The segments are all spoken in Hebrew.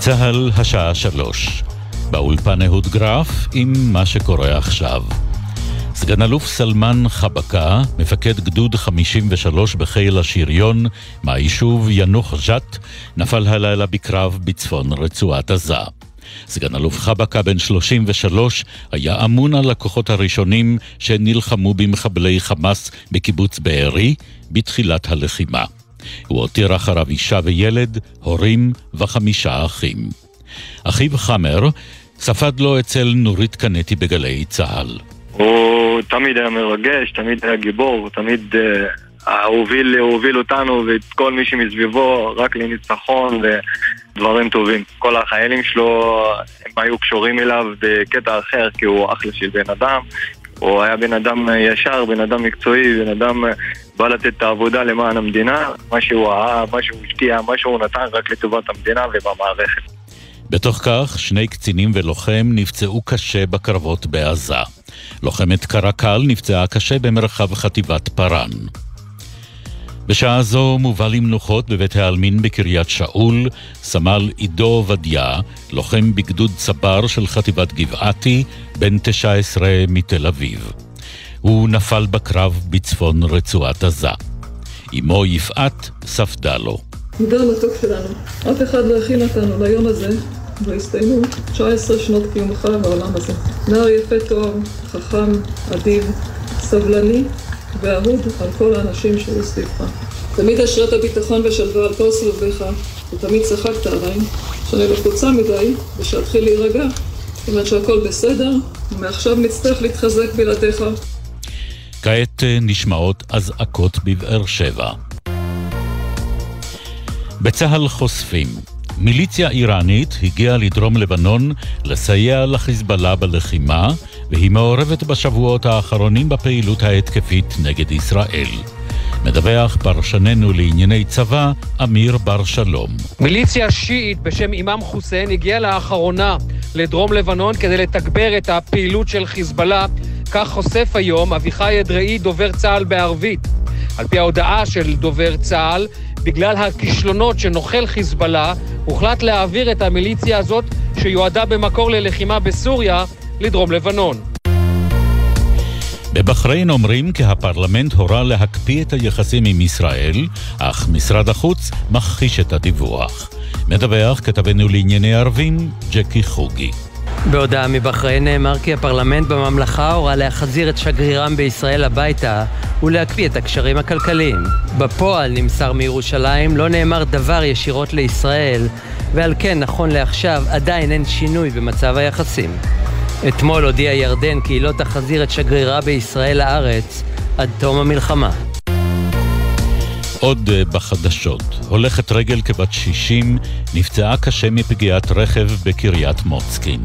צה"ל, השעה שלוש. באולפן אהוד גרף עם מה שקורה עכשיו. סגן אלוף סלמן חבקה, מפקד גדוד 53 בחיל השריון מהיישוב ינוח ג'ת, נפל הלילה בקרב בצפון רצועת עזה. סגן אלוף חבקה, בן 33, היה אמון על הכוחות הראשונים שנלחמו במחבלי חמאס בקיבוץ בארי בתחילת הלחימה. הוא הותיר אחריו אישה וילד, הורים וחמישה אחים. אחיו חמר ספד לו אצל נורית קנטי בגלי צה"ל. הוא תמיד היה מרגש, תמיד היה גיבור, תמיד uh, הוביל, הוביל אותנו ואת כל מי שמסביבו רק לניצחון ודברים טובים. כל החיילים שלו, הם היו קשורים אליו בקטע אחר כי הוא אחלה של בן אדם. הוא היה בן אדם ישר, בן אדם מקצועי, בן אדם בא לתת את העבודה למען המדינה, מה שהוא אהב, מה שהוא השקיע, מה שהוא נתן רק לטובת המדינה ובמערכת. בתוך כך, שני קצינים ולוחם נפצעו קשה בקרבות בעזה. לוחמת קרקל נפצעה קשה במרחב חטיבת פארן. בשעה זו מובא למנוחות בבית העלמין בקריית שאול, סמל עידו עובדיה, לוחם בגדוד צבר של חטיבת גבעתי, בן 19 מתל אביב. הוא נפל בקרב בצפון רצועת עזה. אמו יפעת ספדה לו. נדר מתוק שלנו, אף אחד לא הכין אותנו ליום הזה, והסתיימו 19 שנות קיומך בעולם הזה. נער יפה תואר, חכם, אדיב, סבלני ואהוד על כל האנשים שהיו סביבך. תמיד אשרת הביטחון ושלווה על כל סביבך, ותמיד צחקת עליי, שאני לחוצה מדי, ושאתחיל להירגע, כיוון שהכל בסדר, ומעכשיו נצטרך להתחזק בלעדיך. כעת אה, נשמעות אזעקות בבאר שבע. בצה"ל חושפים מיליציה איראנית הגיעה לדרום לבנון לסייע לחיזבאללה בלחימה, והיא מעורבת בשבועות האחרונים בפעילות ההתקפית נגד ישראל. מדווח פרשננו לענייני צבא, אמיר בר שלום. מיליציה שיעית בשם אימאם חוסיין הגיעה לאחרונה לדרום לבנון כדי לתגבר את הפעילות של חיזבאללה, כך חושף היום אביחי אדראי, דובר צה"ל בערבית. על פי ההודעה של דובר צה"ל, בגלל הכישלונות שנוחל חיזבאללה, הוחלט להעביר את המיליציה הזאת, שיועדה במקור ללחימה בסוריה, לדרום לבנון. בבחריין אומרים כי הפרלמנט הורה להקפיא את היחסים עם ישראל, אך משרד החוץ מכחיש את הדיווח. מדווח כתבנו לענייני ערבים, ג'קי חוגי. בהודעה מבחריין נאמר כי הפרלמנט בממלכה הורה להחזיר את שגרירם בישראל הביתה ולהקפיא את הקשרים הכלכליים. בפועל, נמסר מירושלים, לא נאמר דבר ישירות לישראל, ועל כן, נכון לעכשיו, עדיין אין שינוי במצב היחסים. אתמול הודיעה ירדן כי היא לא תחזיר את שגרירה בישראל לארץ עד תום המלחמה. עוד אה, בחדשות, הולכת רגל כבת 60 נפצעה קשה מפגיעת רכב בקריית מוצקין.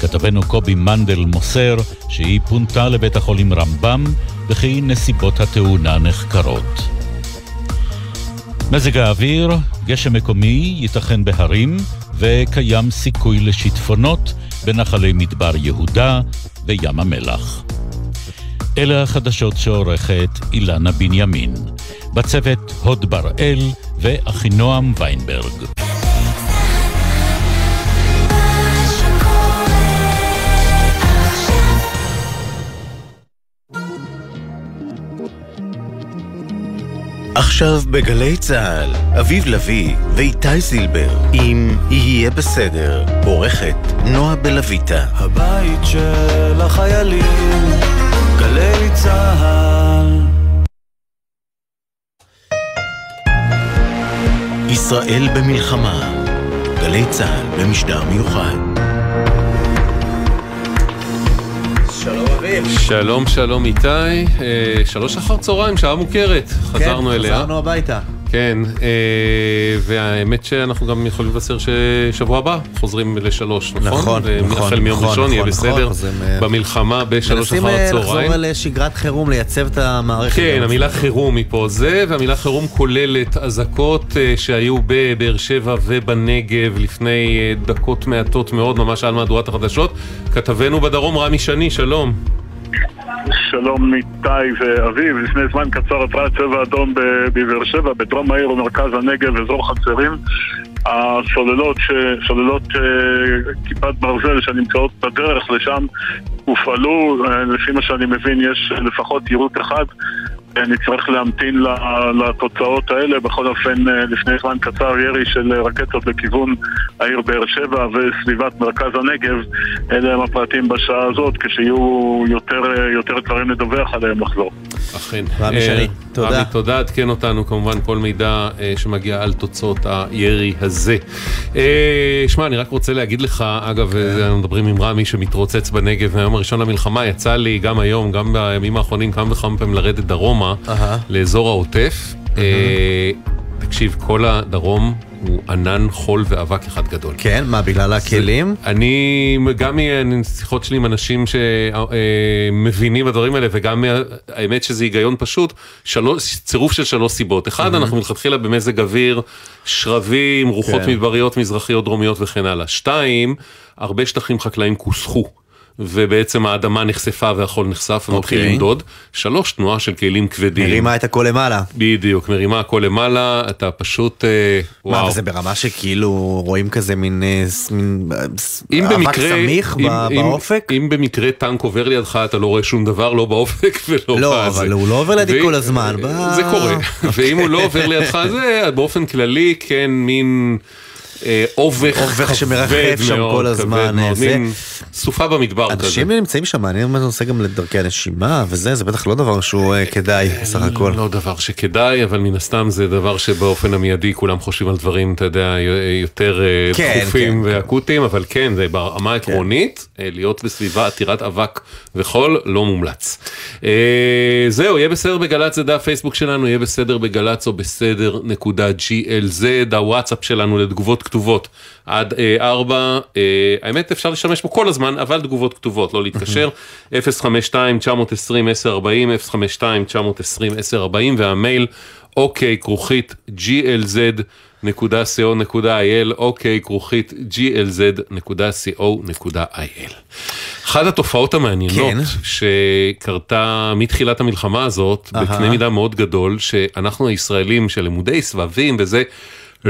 כתבנו קובי מנדל מוסר שהיא פונתה לבית החולים רמב"ם וכי נסיבות התאונה נחקרות. מזג האוויר, גשם מקומי, ייתכן בהרים, וקיים סיכוי לשיטפונות בנחלי מדבר יהודה וים המלח. אלה החדשות שעורכת אילנה בנימין. בצוות הוד בראל ואחינועם ויינברג. עכשיו בגלי צה"ל, אביב לביא ואיתי זילבר עם "יהיה בסדר", עורכת נועה בלויטה. הבית של החיילים, גלי צה"ל ישראל במלחמה, גלי צה"ל במשדר מיוחד. שלום שלום איתי, אה, שלוש אחר צהריים, שעה מוכרת, חזרנו אליה. כן, חזרנו הביתה. כן, אה, והאמת שאנחנו גם יכולים לבשר ששבוע הבא חוזרים לשלוש, נכון? נכון, נכון. החל מיום נכון, ראשון יהיה נכון, בסדר, נכון, אה, במלחמה בשלוש מנסים אחר אה, הצהריים. לחזור לשגרת חירום, לייצב את המערכת. כן. המילה חירום היא פה זה, והמילה חירום כוללת אזעקות אה, שהיו בבאר שבע ובנגב לפני אה, דקות מעטות מאוד, ממש על מהדורת החדשות. כתבנו בדרום רמי שני, שלום. שלום איתי ואביב, לפני זמן קצר התרעת צבע אדום בבאר שבע, בדרום העיר ומרכז הנגב, אזור חצרים. הסוללות. סוללות אה, כיפת ברזל שנמצאות בדרך לשם הופעלו, אה, לפי מה שאני מבין יש לפחות יירוט אחד נצטרך להמתין לתוצאות האלה. בכל אופן, אה, לפני זמן קצר ירי של רקטות לכיוון העיר באר שבע וסביבת מרכז הנגב. אלה הם הפרטים בשעה הזאת, כשיהיו יותר, אה, יותר דברים לדווח עליהם לחזור. אכן. שני, תודה. רמי, תודה, עדכן אותנו כמובן כל מידע אה, שמגיע על תוצאות הירי הזה. אה, שמע, אני רק רוצה להגיד לך, אגב, אה, אנחנו מדברים עם רמי שמתרוצץ בנגב מהיום הראשון למלחמה, יצא לי גם היום, גם בימים האחרונים, כמה וכמה פעמים לרדת דרומה, אהה. לאזור העוטף. אה, תקשיב, כל הדרום הוא ענן, חול ואבק אחד גדול. כן, מה, בגלל הכלים? אני, גם משיחות שלי עם אנשים שמבינים בדברים האלה, וגם האמת שזה היגיון פשוט, שלוש, צירוף של שלוש סיבות. אחד, אנחנו מלכתחילה במזג אוויר, שרבים, רוחות כן. מדבריות, מזרחיות, דרומיות וכן הלאה. שתיים, הרבה שטחים חקלאיים כוסחו. ובעצם האדמה נחשפה והחול נחשף ומתחיל אוקיי. למדוד. שלוש, תנועה של כלים כבדים. מרימה את הכל למעלה. בדיוק, מרימה הכל למעלה, אתה פשוט, אה, מה, וואו. וזה ברמה שכאילו רואים כזה מין אה, מין אה, אם אבק במקרה, סמיך אם, ב- אם, באופק? אם במקרה טנק עובר לידך אתה לא רואה שום דבר, לא באופק ולא לא, בזה. אבל הוא לא עובר לידי כל הזמן. ב- זה קורה, ואם הוא לא עובר לידך זה, באופן כללי כן מין אה, אובך אובך כבד שמרחף שם כל הזמן, זה- מין סופה במדבר כזה. אנשים נמצאים שם, מעניין מה זה עושה גם לדרכי הנשימה וזה, זה בטח לא דבר שהוא אה, כדאי בסך הכל. לא דבר שכדאי, אבל מן הסתם זה דבר שבאופן המיידי כולם חושבים על דברים, אתה יודע, יותר אה, כן, דחופים כן, ואקוטיים, אבל כן, זה ברמה העקרונית, אה, להיות בסביבה עתירת אבק וחול, לא מומלץ. אה, זהו, יהיה בסדר בגל"צ, זה דף פייסבוק שלנו, יהיה בסדר בגל"צ או בסדר נקודה glz, הוואטסאפ שלנו לתגובות כתובות. עד אה, ארבע, אה, האמת אפשר להשתמש בו כל הזמן, אבל תגובות כתובות, לא להתקשר, 052-920-1040, 052-920-1040, והמייל אוקיי כרוכית glz.co.il, אוקיי כרוכית glz.co.il. אחת התופעות המעניינות כן. שקרתה מתחילת המלחמה הזאת, אהה. בקנה מידה מאוד גדול, שאנחנו הישראלים שלמודי סבבים וזה,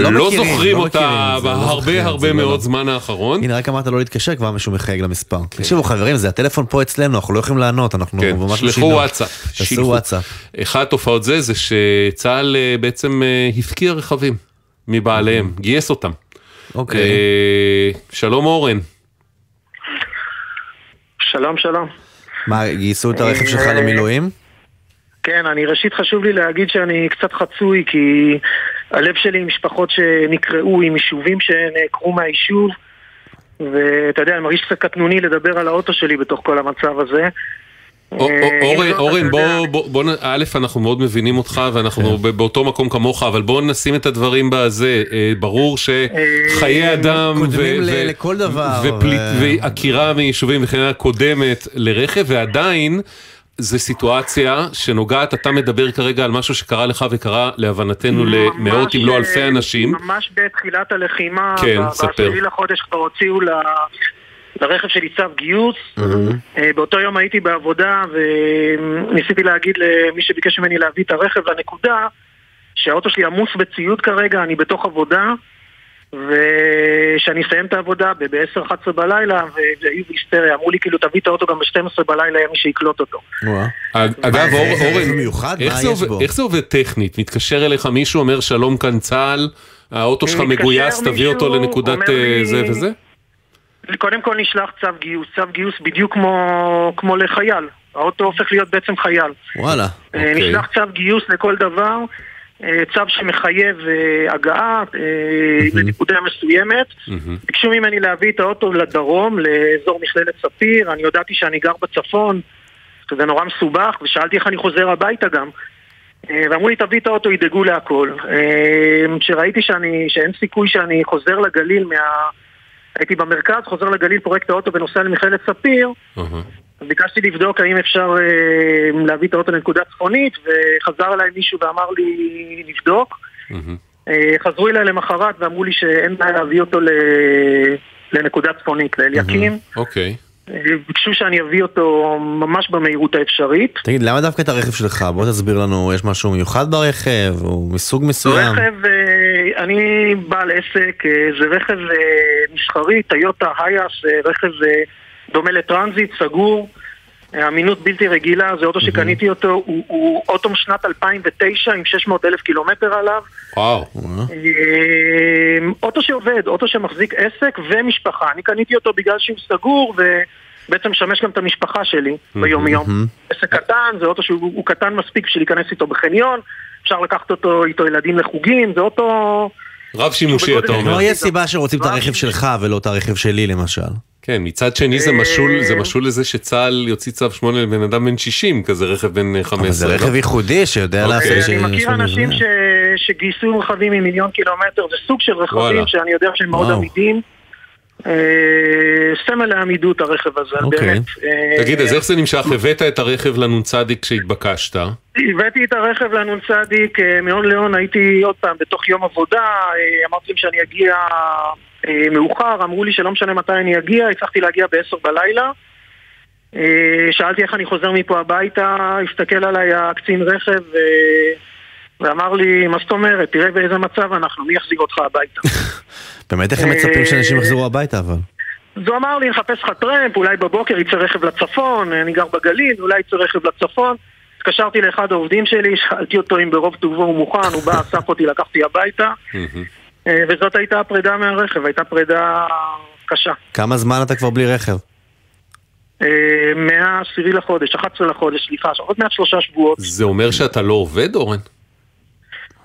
לא לא, מכירים, זוכרים לא אותה מכירים את זה, לא זוכרים הרבה לא, מאוד לא. זמן האחרון. הנה רק אמרת לא להתקשר כבר מישהו מחייג למספר. תקשיבו חברים זה הטלפון פה אצלנו אנחנו לא יכולים לענות אנחנו כן, ממש שלחו. וואטסאפ. תעשו. וואטסאפ. אחת התופעות זה, זה שצה"ל אה, בעצם אה, הפקיע רכבים מבעליהם, גייס אותם. אוקיי. אה, שלום אורן. שלום, שלום. מה גייסו את הרכב שלך אה, למילואים? כן, אני ראשית חשוב לי להגיד שאני קצת חצוי כי הלב שלי עם משפחות שנקרעו, עם יישובים שנעקרו מהיישוב ואתה יודע, אני מרגיש קצת קטנוני לדבר על האוטו שלי בתוך כל המצב הזה. אה, אורן, בוא, א', אנחנו מאוד מבינים אותך ואנחנו ב- באותו מקום כמוך, אבל בוא נשים את הדברים בזה. אה, ברור שחיי אדם ופליט- ו- ועקירה מיישובים וכן הלאה קודמת לרכב, ועדיין זו סיטואציה שנוגעת, אתה מדבר כרגע על משהו שקרה לך וקרה להבנתנו למאות אם לא ממש, אלפי אה, אנשים. ממש בתחילת הלחימה, כן, ספר. בעשירי לחודש כבר הוציאו ל- לרכב שלי צו גיוס. אה, באותו יום הייתי בעבודה וניסיתי להגיד למי שביקש ממני להביא את הרכב לנקודה שהאוטו שלי עמוס בציוד כרגע, אני בתוך עבודה ושאני אסיים את העבודה ב-10-11 בלילה והיו בהיסטריה, אמרו לי כאילו תביא את האוטו גם ב-12 בלילה, יהיה מי שיקלוט אותו. אגב, אורן, מיוחד? איך זה עובד- טכנית? מתקשר אליך מישהו, אומר שלום כאן צה"ל, האוטו שלך מתקשר מגויס, תביא אותו לנקודת אה, זה וזה? קודם כל נשלח צו גיוס, צו גיוס בדיוק כמו, כמו לחייל, האוטו הופך להיות בעצם חייל. וואלה. אה, אוקיי. נשלח צו גיוס לכל דבר, אה, צו שמחייב אה, הגעה אה, לנקודה מסוימת. ביקשו ממני להביא את האוטו לדרום, לאזור מכללת ספיר, אני הודעתי שאני גר בצפון, שזה נורא מסובך, ושאלתי איך אני חוזר הביתה גם. אה, ואמרו לי תביא את האוטו, ידאגו להכל. אה, כשראיתי שאני, שאין סיכוי שאני חוזר לגליל מה... הייתי במרכז, חוזר לגליל, פורק את האוטו ונוסע למכללת ספיר, אהה. ביקשתי לבדוק האם אפשר אה, להביא את האוטו לנקודה צפונית, וחזר אליי מישהו ואמר לי לבדוק. מהמם. אה, חזרו אליי למחרת ואמרו לי שאין בעיה להביא אותו ל... לנקודה צפונית, לאליקים. אוקיי. אה, ביקשו שאני אביא אותו ממש במהירות האפשרית. תגיד, למה דווקא את הרכב שלך? בוא תסביר לנו, יש משהו מיוחד ברכב? הוא מסוג מסוים? רכב, אה, אני בעל עסק, אה, זה רכב אה, מסחרי, טויוטה הייאס, אה, רכב אה, דומה לטרנזיט, סגור. אמינות בלתי רגילה, זה אוטו שקניתי אותו, הוא, הוא אוטו משנת 2009 עם 600 אלף קילומטר עליו. וואו. אה, אוטו שעובד, אוטו שמחזיק עסק ומשפחה. אני קניתי אותו בגלל שהוא סגור ובעצם משמש גם את המשפחה שלי ביום יום. עסק קטן, זה אוטו שהוא הוא קטן מספיק בשביל להיכנס איתו בחניון, אפשר לקחת אותו איתו ילדים לחוגים, זה אוטו... רב שימושי אתה אומר. לא, יש סיבה שרוצים את הרכב שלך ולא את הרכב שלי למשל. כן, מצד שני זה משול, זה משול לזה שצה"ל יוציא צו 8 לבן אדם בן 60, כזה רכב בן 15. אבל זה רכב לא? ייחודי שיודע אוקיי. לעשות... אני מכיר אנשים. שגייסו רכבים ממיליון קילומטר, זה סוג של רכבים. שאני יודע שהם מאוד. עמידים. אה, סמל לעמידות הרכב הזה, אוקיי. באמת. אה, תגיד, אז איך זה נמשך? הבאת את הרכב לנ"צ כשהתבקשת. הבאתי את הרכב לנ"צ אה, מהון להון, הייתי עוד פעם בתוך יום עבודה, אמרתי להם שאני אגיע מאוחר, אמרו לי שלא משנה מתי אני אגיע, הצלחתי להגיע ב-10 בלילה. שאלתי איך אני חוזר מפה הביתה, הסתכל עליי הקצין רכב ואמר לי, מה זאת אומרת, תראה באיזה מצב אנחנו, מי יחזיק אותך הביתה? באמת איך הם מצפים שאנשים יחזרו הביתה אבל? אז הוא אמר לי, נחפש לך טרמפ, אולי בבוקר יצא רכב לצפון, אני גר בגליל, אולי יצא רכב לצפון. התקשרתי לאחד העובדים שלי, שאלתי אותו אם ברוב טובו הוא מוכן, הוא בא, אסף אותי, לקחתי הביתה, אה, וזאת הייתה הפרידה מהרכב, הייתה פרידה קשה. כמה זמן אתה כבר בלי רכב? אה, מהעשירי לחודש, 11 לחודש, סליחה, עוד מעט שלושה שבועות. זה אומר שאתה לא עובד, אורן?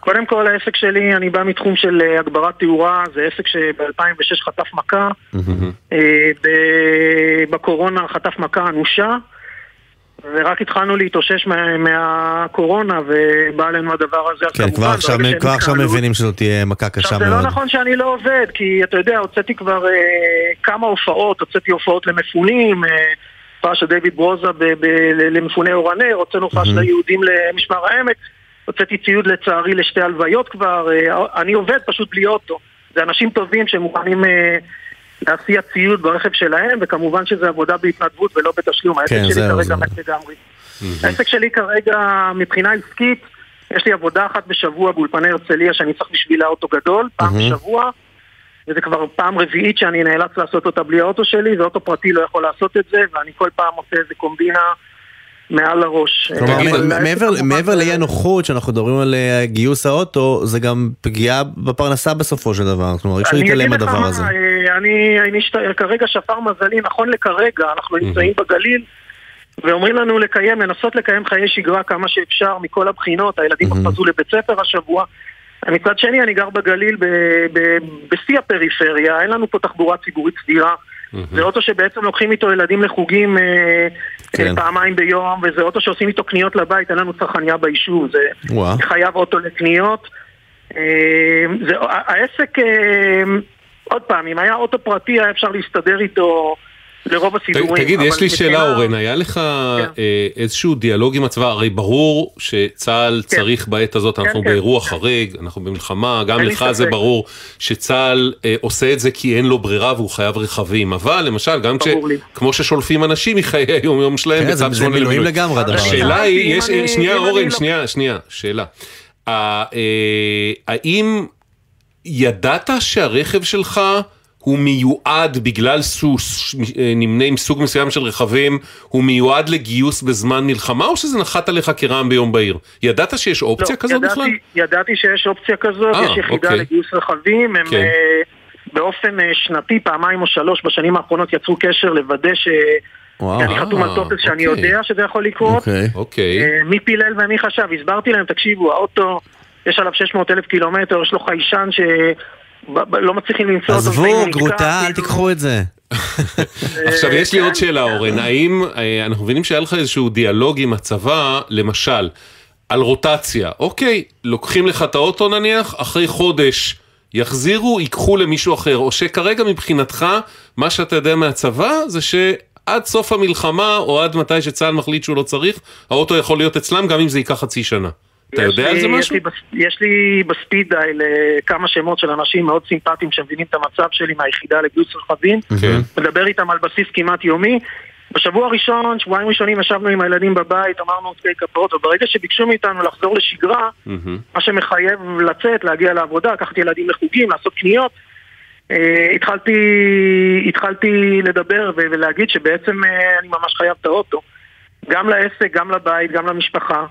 קודם כל העסק שלי, אני בא מתחום של אה, הגברת תאורה, זה עסק שב-2006 חטף מכה, אה, ב- בקורונה חטף מכה אנושה, ורק התחלנו להתאושש מה- מהקורונה, ובא עלינו הדבר הזה. כן, כמובן, כבר עכשיו- כבר עכשיו מבינים שזאת תהיה מכה קשה עכשיו, זה לא מאוד. נכון שאני לא עובד, כי אתה יודע, הוצאתי כבר אה, כמה הופעות, הוצאתי הופעות למפונים, אה, הופעה של דיוויד ברוזה ב- ב- למפוני אורנר, הוצאנו הופעה של היהודים למשמר העמק, הוצאתי ציוד לצערי לשתי הלוויות כבר, אה, אני עובד פשוט בלי אוטו. זה אנשים טובים שמוכנים אה, להסיע ציוד ברכב שלהם, וכמובן שזה עבודה בהתנדבות ולא בתשלום. העסק כן, שלי זהו, כרגע. מת לגמרי. העסק שלי כרגע, מבחינה עסקית, יש לי עבודה אחת בשבוע באולפני הרצליה שאני צריך בשבילה אוטו גדול, פעם. בשבוע, וזה כבר פעם רביעית שאני נאלץ לעשות אותה בלי האוטו שלי, ואוטו פרטי לא יכול לעשות את זה, ואני כל פעם עושה איזה קומבינה מעל הראש. כלומר, מעבר- לאי הנוחות שאנחנו מדברים על אה, גיוס האוטו, זה גם פגיעה בפרנסה בסופו של דבר. כלומר, אי אפשר אני להתעלם אגיד לך מהדבר מה, הזה. אה, אני, כרגע שפר מזלי, נכון לכרגע, אנחנו נמצאים בגליל ואומרים לנו לקיים, לנסות לקיים חיי שגרה כמה שאפשר מכל הבחינות, הילדים חזרו לבית ספר השבוע. מצד שני, אני גר בגליל ב, ב, בשיא הפריפריה, אין לנו פה תחבורה ציבורית סדירה. זה אוטו שבעצם לוקחים איתו ילדים לחוגים אה, כן. אה, פעמיים ביום, וזה אוטו שעושים איתו קניות לבית, אין לנו צרכניה ביישוב, זה וואה. חייב אוטו לקניות. אה, זה, העסק, אה, עוד פעם, אם היה אוטו פרטי היה אפשר להסתדר איתו לרוב הסידורים. תגיד, אבל יש לי שאלה, אורן, היה לך כן. אה, איזשהו דיאלוג עם הצבא? הרי ברור שצה"ל צריך בעת הזאת, אנחנו כן. באירוע חריג, אנחנו במלחמה, גם לך זה. ברור שצה"ל אה, עושה את זה כי אין לו ברירה והוא חייב רכבים, אבל למשל, גם. כמו ששולפים אנשים מחיי היום-יום שלהם כן, זה- בצו זה 8 מילואים למילואים. לגמרי הדבר הזה. השאלה היא, יש, אני- שנייה אורן, לא- שנייה, שנייה, שאלה. אה, אה, האם ידעת שהרכב שלך הוא מיועד בגלל סוס, אה, נמנה עם סוג מסוים של רכבים, הוא מיועד לגיוס בזמן מלחמה או שזה נחת עליך כרעם ביום בהיר? ידעת שיש אופציה לא, כזאת ידעתי, בכלל? ידעתי שיש אופציה כזאת, אה, יש יחידה אוקיי. לגיוס רכבים, הם כן. אה, באופן אה, שנתי, פעמיים או שלוש בשנים האחרונות יצרו קשר לוודא ש... וואו. אני חתום על טופס שאני אוקיי. יודע שזה יכול לקרות. אוקיי. אה, מי פילל ומי חשב, הסברתי להם, תקשיבו, האוטו, יש עליו 600 אלף קילומטר, יש לו חיישן שלא מצליחים למצוא אותו. עזבו, גרוטה, אל כאילו. תיקחו את זה. עכשיו יש לי. עוד שאלה אורן, האם אה, אנחנו מבינים שהיה לך איזשהו דיאלוג עם הצבא, למשל, על רוטציה, אוקיי, לוקחים לך את האוטו נניח, אחרי חודש יחזירו, ייקחו למישהו אחר, או שכרגע מבחינתך, מה שאתה יודע מהצבא זה שעד סוף המלחמה, או עד מתי שצה"ל מחליט שהוא לא צריך, האוטו יכול להיות אצלם גם אם זה ייקח חצי שנה. אתה יודע על זה יש משהו? לי יש לי בספיד דייל כמה שמות של אנשים מאוד סימפטיים שמבינים את המצב שלי מהיחידה לגיוס רכבים. כן. מדבר איתם על בסיס כמעט יומי. בשבוע הראשון, שבועיים ראשונים ישבנו עם הילדים בבית, אמרנו שתי כפרות, וברגע שביקשו מאיתנו לחזור לשגרה. מה שמחייב לצאת, להגיע לעבודה, לקחת ילדים לחוגים, לעשות קניות, אה, התחלתי, התחלתי לדבר ולהגיד שבעצם אה, אני ממש חייב את האוטו. גם לעסק, גם לבית, גם למשפחה.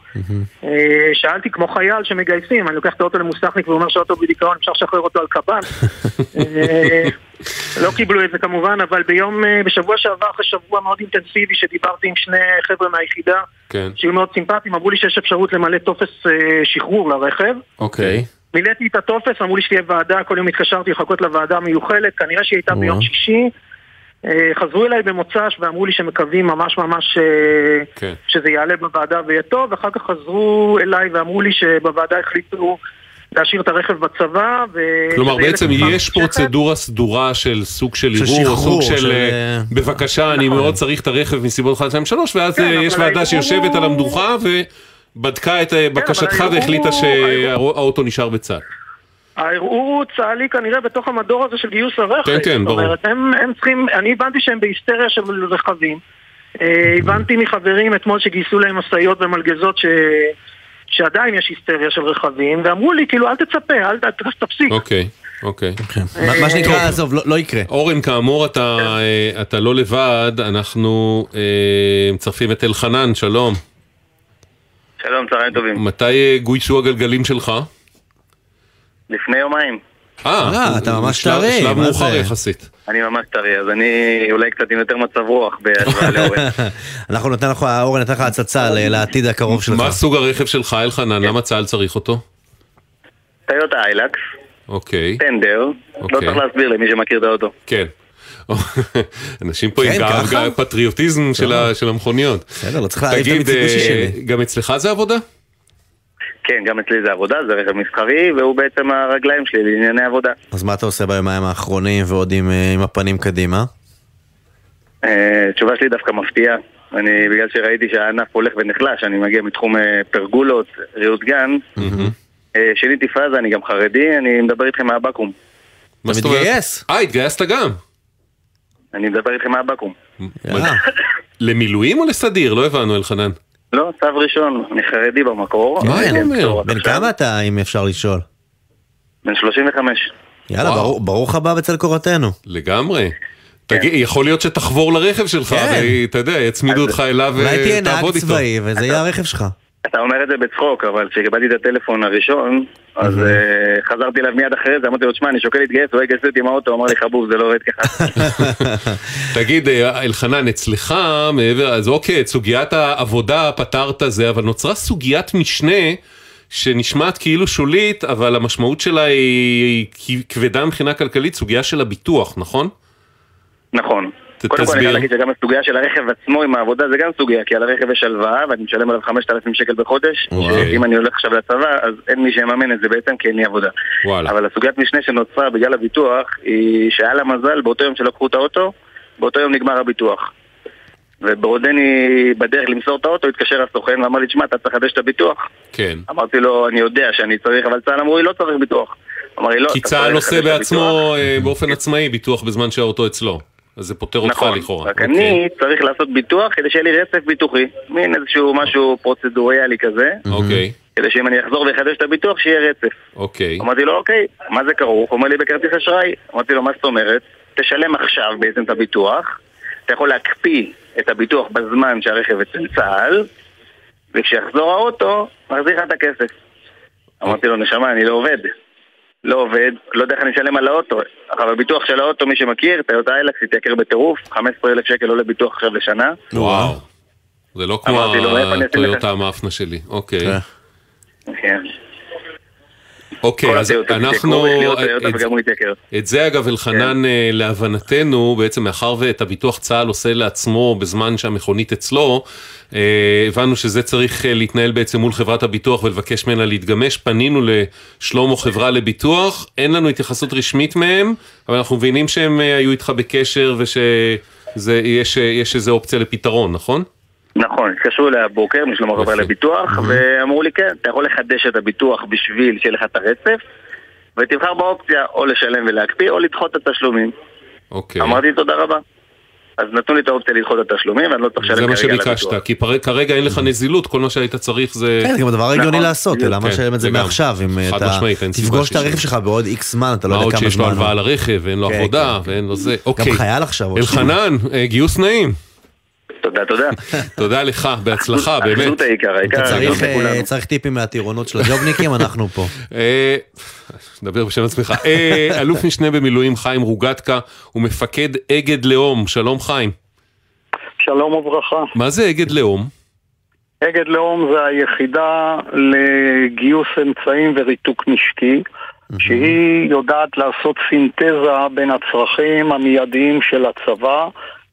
אה, שאלתי כמו חייל שמגייסים, אני לוקח את האוטו למוסכניק והוא אומר שהאוטו בדיכאון, אפשר לשחרר אותו על קב"ן. אה, לא קיבלו את זה כמובן, אבל ביום, אה, בשבוע שעבר, אחרי שבוע מאוד אינטנסיבי, שדיברתי עם שני חבר'ה מהיחידה, כן. שהיו מאוד סימפטיים, אמרו לי שיש אפשרות למלא טופס שחרור לרכב. אוקיי. מילאתי את הטופס, אמרו לי שתהיה ועדה, כל יום התקשרתי לחכות לוועדה המיוחלת, כנראה שהיא הייתה ביום שישי. אה, חזרו אליי במוצ"ש ואמרו לי שמקווים ממש ממש אה, כן. שזה יעלה בוועדה ויהיה טוב, ואחר כך חזרו אליי ואמרו לי שבוועדה החליטו להשאיר את הרכב בצבא. ו... כלומר בעצם יש ממושכת. פרוצדורה סדורה של סוג של ערעור, או סוג של של, אה, בבקשה אני מאוד צריך את הרכב מסיבות 1, 2, 3 ואז כן, יש ועדה שיושבת הוא- על המדוכה ובדקה את אה, בקשתך והחליטה הוא- שהאוטו נשאר בצד. הערעור הוא צה"לי כנראה בתוך המדור הזה של גיוס הרכב. כן, כן, ברור. זאת אומרת, הם, הם צריכים, אני הבנתי שהם בהיסטריה של רכבים. אה, הבנתי מחברים אתמול שגייסו להם משאיות ומלגזות ש... שעדיין יש היסטריה של רכבים, ואמרו לי, כאילו, אל תצפה, אל ת... תפסיק. אוקיי, אוקיי. מה מה שנקרא, עזוב, לא- לא יקרה. אורן, כאמור אתה אה, אתה לא לבד, אנחנו אה, מצרפים את אלחנן, שלום. שלום, צהריים טובים. מתי אה, גויסו הגלגלים שלך? לפני יומיים. אה, אתה ממש טרי, שלב מה מאוחר זה? יחסית. אני ממש טרי, אז אני אולי קצת עם יותר מצב רוח בהשוואה לאורן. אנחנו נתן לך, אורן נתן לך הצצה לעתיד הקרוב שלך. מה סוג הרכב שלך, אלחנן? למה צה"ל צריך אותו? טיוטה איילקס, אוקיי, טנדר, לא אוקיי. צריך להסביר למי שמכיר את האוטו. כן. אנשים פה עם כן? גאו- פטריוטיזם של המכוניות. בסדר, לא צריך להעיף את המיצובישי אה, שלי. גם אצלך זה עבודה? כן, גם אצלי זה עבודה, זה רכב מסחרי, והוא בעצם הרגליים שלי לענייני עבודה. אז מה אתה עושה ביומיים האחרונים ועוד עם אה, עם הפנים קדימה? אה, התשובה שלי דווקא מפתיעה. אני, בגלל שראיתי שהענף הולך ונחלש, אני מגיע מתחום אה, פרגולות, ריהוט גן, שיניתי פאזה, אני גם חרדי, אני מדבר איתכם מהבקו"ם. מה זאת אומרת? מתגייס? אה, התגייסת גם. אני מדבר איתכם מהבקו"ם. למילואים או לסדיר? לא הבנו, אלחנן. לא, צו ראשון, אני חרדי במקור. מה אבל אתה כן, אומר? בן. כמה אתה, אם אפשר לשאול? בן 35. יאללה. ברור- ברוך הבא בצל קורתנו. לגמרי. תגיד, יכול להיות שתחבור לרכב שלך, כן. ואתה יודע, יצמידו אותך אליו אולי תהיה נהג ותעבוד איתו. צבאי וזה יהיה הרכב שלך. אתה אומר את זה בצחוק, אבל כשקיבלתי את הטלפון הראשון, אז אה, חזרתי אליו מיד אחרי זה, אמרתי לו, תשמע, אני שוקל להתגייס, הוא יגייס אותי עם האוטו, אמר לי, חבוב, זה לא עובד ככה. תגיד, אה, אלחנן, אצלך, מעבר, אז אוקיי, את סוגיית העבודה פתרת זה, אבל נוצרה סוגיית משנה שנשמעת כאילו שולית, אבל המשמעות שלה היא כבדה מבחינה כלכלית, סוגיה של הביטוח, נכון? נכון. ת- קודם כל אני תסביר. חייב להגיד שגם הסוגיה של הרכב עצמו עם העבודה זה גם סוגיה, כי על הרכב יש הלוואה ואני משלם עליו 5,000 שקל בחודש. אם אני הולך עכשיו לצבא אז אין מי שיממן את זה בעצם כי אין לי עבודה. וואלה. אבל הסוגיית משנה שנוצרה בגלל הביטוח היא שהיה לה מזל באותו יום שלקחו את האוטו, באותו יום נגמר הביטוח. ובעודני בדרך למסור את האוטו התקשר הסוכן ואמר לי, תשמע, אתה צריך לחדש את הביטוח. כן. אמרתי לו, אני יודע שאני צריך, אבל צה"ל אמרו לי, לא צריך ביטוח. אמר לי, לא, כי צה"ל עושה בעצמו אה, באופן עצמאי ביטוח בזמן שהאוטו אצלו. אז זה פוטר אותך נכון, לכאורה. רק אוקיי. אני צריך לעשות ביטוח כדי שיהיה לי רצף ביטוחי. מין איזשהו משהו פרוצדוריאלי כזה, אוקיי, כדי שאם אני אחזור ואחדש את הביטוח, שיהיה רצף. אוקיי. אמרתי לו, אוקיי, מה זה כרוך? הוא אומר לי בכרטיס אשראי. אמרתי לו, מה זאת אומרת? תשלם עכשיו בעצם את הביטוח, אתה יכול להקפיא את הביטוח בזמן שהרכב אצל צה"ל, וכשיחזור האוטו, מחזיר לך את הכסף. אמרתי לו, נשמה, אני לא עובד. לא עובד, לא יודע איך אני אשלם על האוטו. אבל הביטוח של האוטו, מי שמכיר, טיוטה איילקס התייקר בטירוף, 15,000 שקל עולה ביטוח עכשיו לשנה. וואו. זה לא כמו? הטויוטה המאפנה שלי. אוקיי. כן. כן. אוקיי, אז אנחנו... את- זה אגב אלחנן אה, להבנתנו בעצם מאחר ואת הביטוח צה"ל עושה לעצמו בזמן שהמכונית אצלו אה, הבנו שזה צריך אה, להתנהל בעצם מול חברת הביטוח ולבקש ממנה להתגמש פנינו לשלמה חברה לביטוח אין לנו התייחסות רשמית מהם אבל אנחנו מבינים שהם היו איתך בקשר ושיש יש איזה אופציה לפתרון נכון? נכון, התקשרו אליי הבוקר משלום עובר לביטוח, ואמרו לי כן, אתה יכול לחדש את הביטוח בשביל שיהיה לך את הרצף, ותבחר באופציה או לשלם ולהקפיא או לדחות את התשלומים. אוקיי. אמרתי תודה רבה. אז נתנו לי את האופציה לדחות את התשלומים, ואני לא צריך לשלם זה מה כרגע על שביקשת. כי פר- כרגע אין לך נזילות, כל מה שהיית צריך זה... כן, זה גם הדבר הגיוני נכון, לעשות. למה כן, לשלם את זה. מעכשיו, אם אתה תפגוש את הרכב. שלך בעוד איקס זמן, אתה לא מה יודע עוד כמה שיש לו זמן. הלוואה לרכב, ואין לו כן, עבודה, כן, ואין לו זה. אוקיי. גם חייל עכשיו. עוד אלחנן, אה, גיוס נעים. תודה, תודה. תודה לך, בהצלחה, באמת. אחדות העיקר, העיקר אתה צריך, אחדות אה. צריך טיפים מהטירונות של הג'ובניקים, אנחנו פה. אה, דבר בשם עצמך. אה, אלוף משנה במילואים חיים רוגטקה הוא מפקד אגד לאום. שלום חיים. שלום וברכה. מה זה אגד לאום? אגד לאום זה היחידה לגיוס אמצעים וריתוק נשקי, שהיא יודעת לעשות סינתזה בין הצרכים המיידיים של הצבא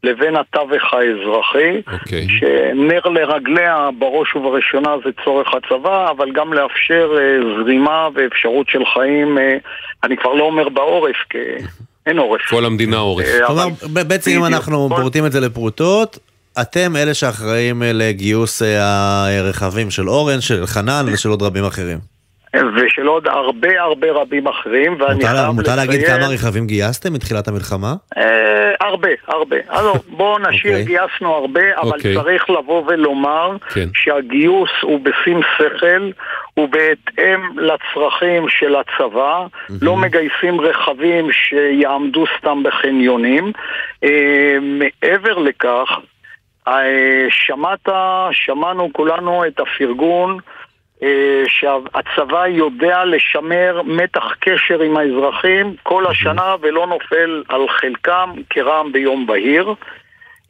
לבין התווך האזרחי, אוקיי. שנר לרגליה בראש ובראשונה זה צורך הצבא, אבל גם לאפשר אה, זרימה ואפשרות של חיים, אה, אני כבר לא אומר בעורף, כי אין עורף. כל המדינה עורף. אה, כלומר, בעצם אם. אנחנו כל- פורטים את זה לפרוטות, אתם אלה שאחראים לגיוס הרכבים של אורן, של חנן ושל עוד רבים אחרים. ושל עוד הרבה הרבה רבים אחרים, ואני מותר- חייב מותר להגיד לציין- כמה רכבים גייסתם מתחילת המלחמה? אה, הרבה, הרבה. אז לא, בואו נשאיר, אוקיי. גייסנו הרבה, אבל אוקיי. צריך לבוא ולומר כן. שהגיוס הוא בשים שכל, הוא בהתאם לצרכים של הצבא, לא מגייסים רכבים שיעמדו סתם בחניונים. אה, מעבר לכך, אה, שמעת, שמענו כולנו את הפרגון שהצבא יודע לשמר מתח קשר עם האזרחים כל השנה ולא נופל על חלקם כרעם ביום בהיר.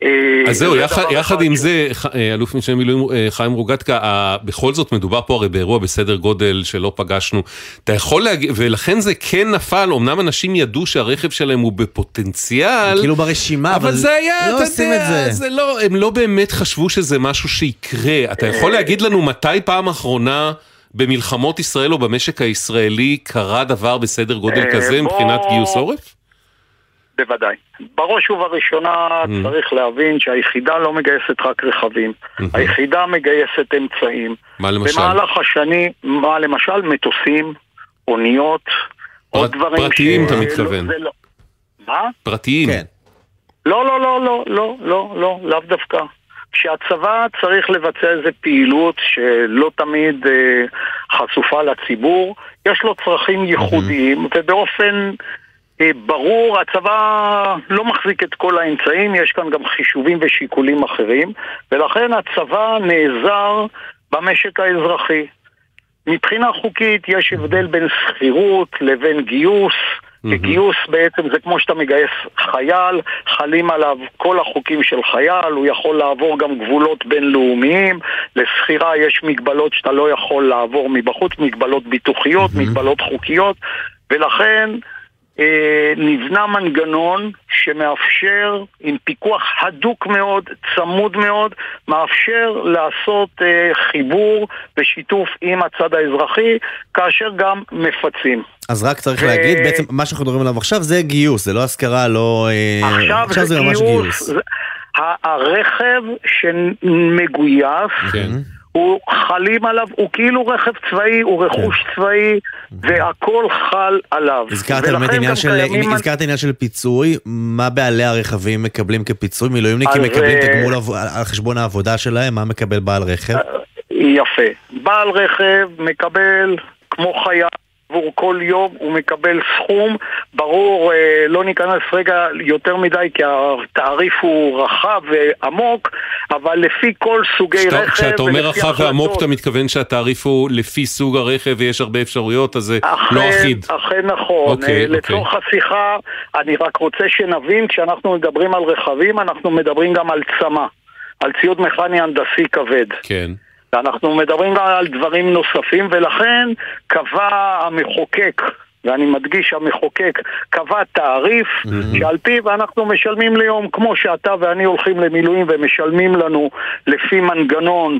אה, אז זהו, זה יחד, עם זה, אה, אלוף משנה מילואים אה, חיים רוגטקה, בכל זאת מדובר פה הרי באירוע בסדר גודל שלא פגשנו. אתה יכול להגיד, ולכן זה כן נפל, אמנם אנשים ידעו שהרכב שלהם הוא בפוטנציאל, כאילו ברשימה, אבל זה היה, לא אתה עושים יודע, את זה. זה לא, הם לא באמת חשבו שזה משהו שיקרה. אתה יכול להגיד לנו מתי פעם אחרונה במלחמות ישראל או במשק הישראלי קרה דבר בסדר גודל כזה מבחינת גיוס עורף? בוודאי. בראש ובראשונה Mm. צריך להבין שהיחידה לא מגייסת רק רכבים, היחידה מגייסת אמצעים. מה למשל? במהלך השני, מה למשל? מטוסים, אוניות, עוד פרט- דברים פרטיים ש- אתה מתכוון. לא- מה? פרטיים. כן. לא, לא, לא, לא, לא, לא, לא, לאו דווקא. כשהצבא צריך לבצע איזו פעילות שלא תמיד אה, חשופה לציבור, יש לו צרכים ייחודיים, ובאופן אה, ברור הצבא לא מחזיק את כל האמצעים, יש כאן גם חישובים ושיקולים אחרים, ולכן הצבא נעזר במשק האזרחי. מבחינה חוקית יש הבדל בין שכירות לבין גיוס. בגיוס בעצם זה כמו שאתה מגייס חייל, חלים עליו כל החוקים של חייל, הוא יכול לעבור גם גבולות בינלאומיים, לשכירה יש מגבלות שאתה לא יכול לעבור מבחוץ, מגבלות ביטוחיות, מגבלות חוקיות, ולכן אה, נבנה מנגנון שמאפשר, עם פיקוח הדוק מאוד, צמוד מאוד, מאפשר לעשות אה, חיבור ושיתוף עם הצד האזרחי, כאשר גם מפצים. אז רק צריך ו- להגיד, בעצם מה שאנחנו מדברים עליו עכשיו זה גיוס, זה לא השכרה, לא... אה, עכשיו זה ממש גיוס. זה- הרכב שמגויס, כן. הוא חלים עליו, הוא כאילו רכב צבאי, הוא רכוש צבאי, והכל חל עליו. הזכרת באמת עניין של, קיימים- הזכרת עניין של פיצוי, מה בעלי הרכבים מקבלים כפיצוי? מילואימניקים מקבלים אה, תגמול על חשבון העבודה שלהם, מה מקבל בעל רכב? יפה. בעל רכב מקבל, כמו חייל, עבור כל יום הוא מקבל סכום, ברור, אה, לא ניכנס רגע יותר מדי כי התעריף הוא רחב ועמוק, אבל לפי כל סוגי כשאתה- רכב... כשאתה אומר רחב ועמוק, החלטות- אתה מתכוון שהתעריף הוא לפי סוג הרכב ויש הרבה אפשרויות, אז זה אכן, לא אחיד. אכן נכון. אוקיי, אה, לצורך השיחה, אני רק רוצה שנבין, כשאנחנו מדברים על רכבים, אנחנו מדברים גם על צמא, על ציוד מכני הנדסי כבד. כן. אנחנו מדברים גם על דברים נוספים, ולכן קבע המחוקק ואני מדגיש, המחוקק קבע תעריף שעל פיו אנחנו משלמים ליום, כמו שאתה ואני הולכים למילואים ומשלמים לנו לפי מנגנון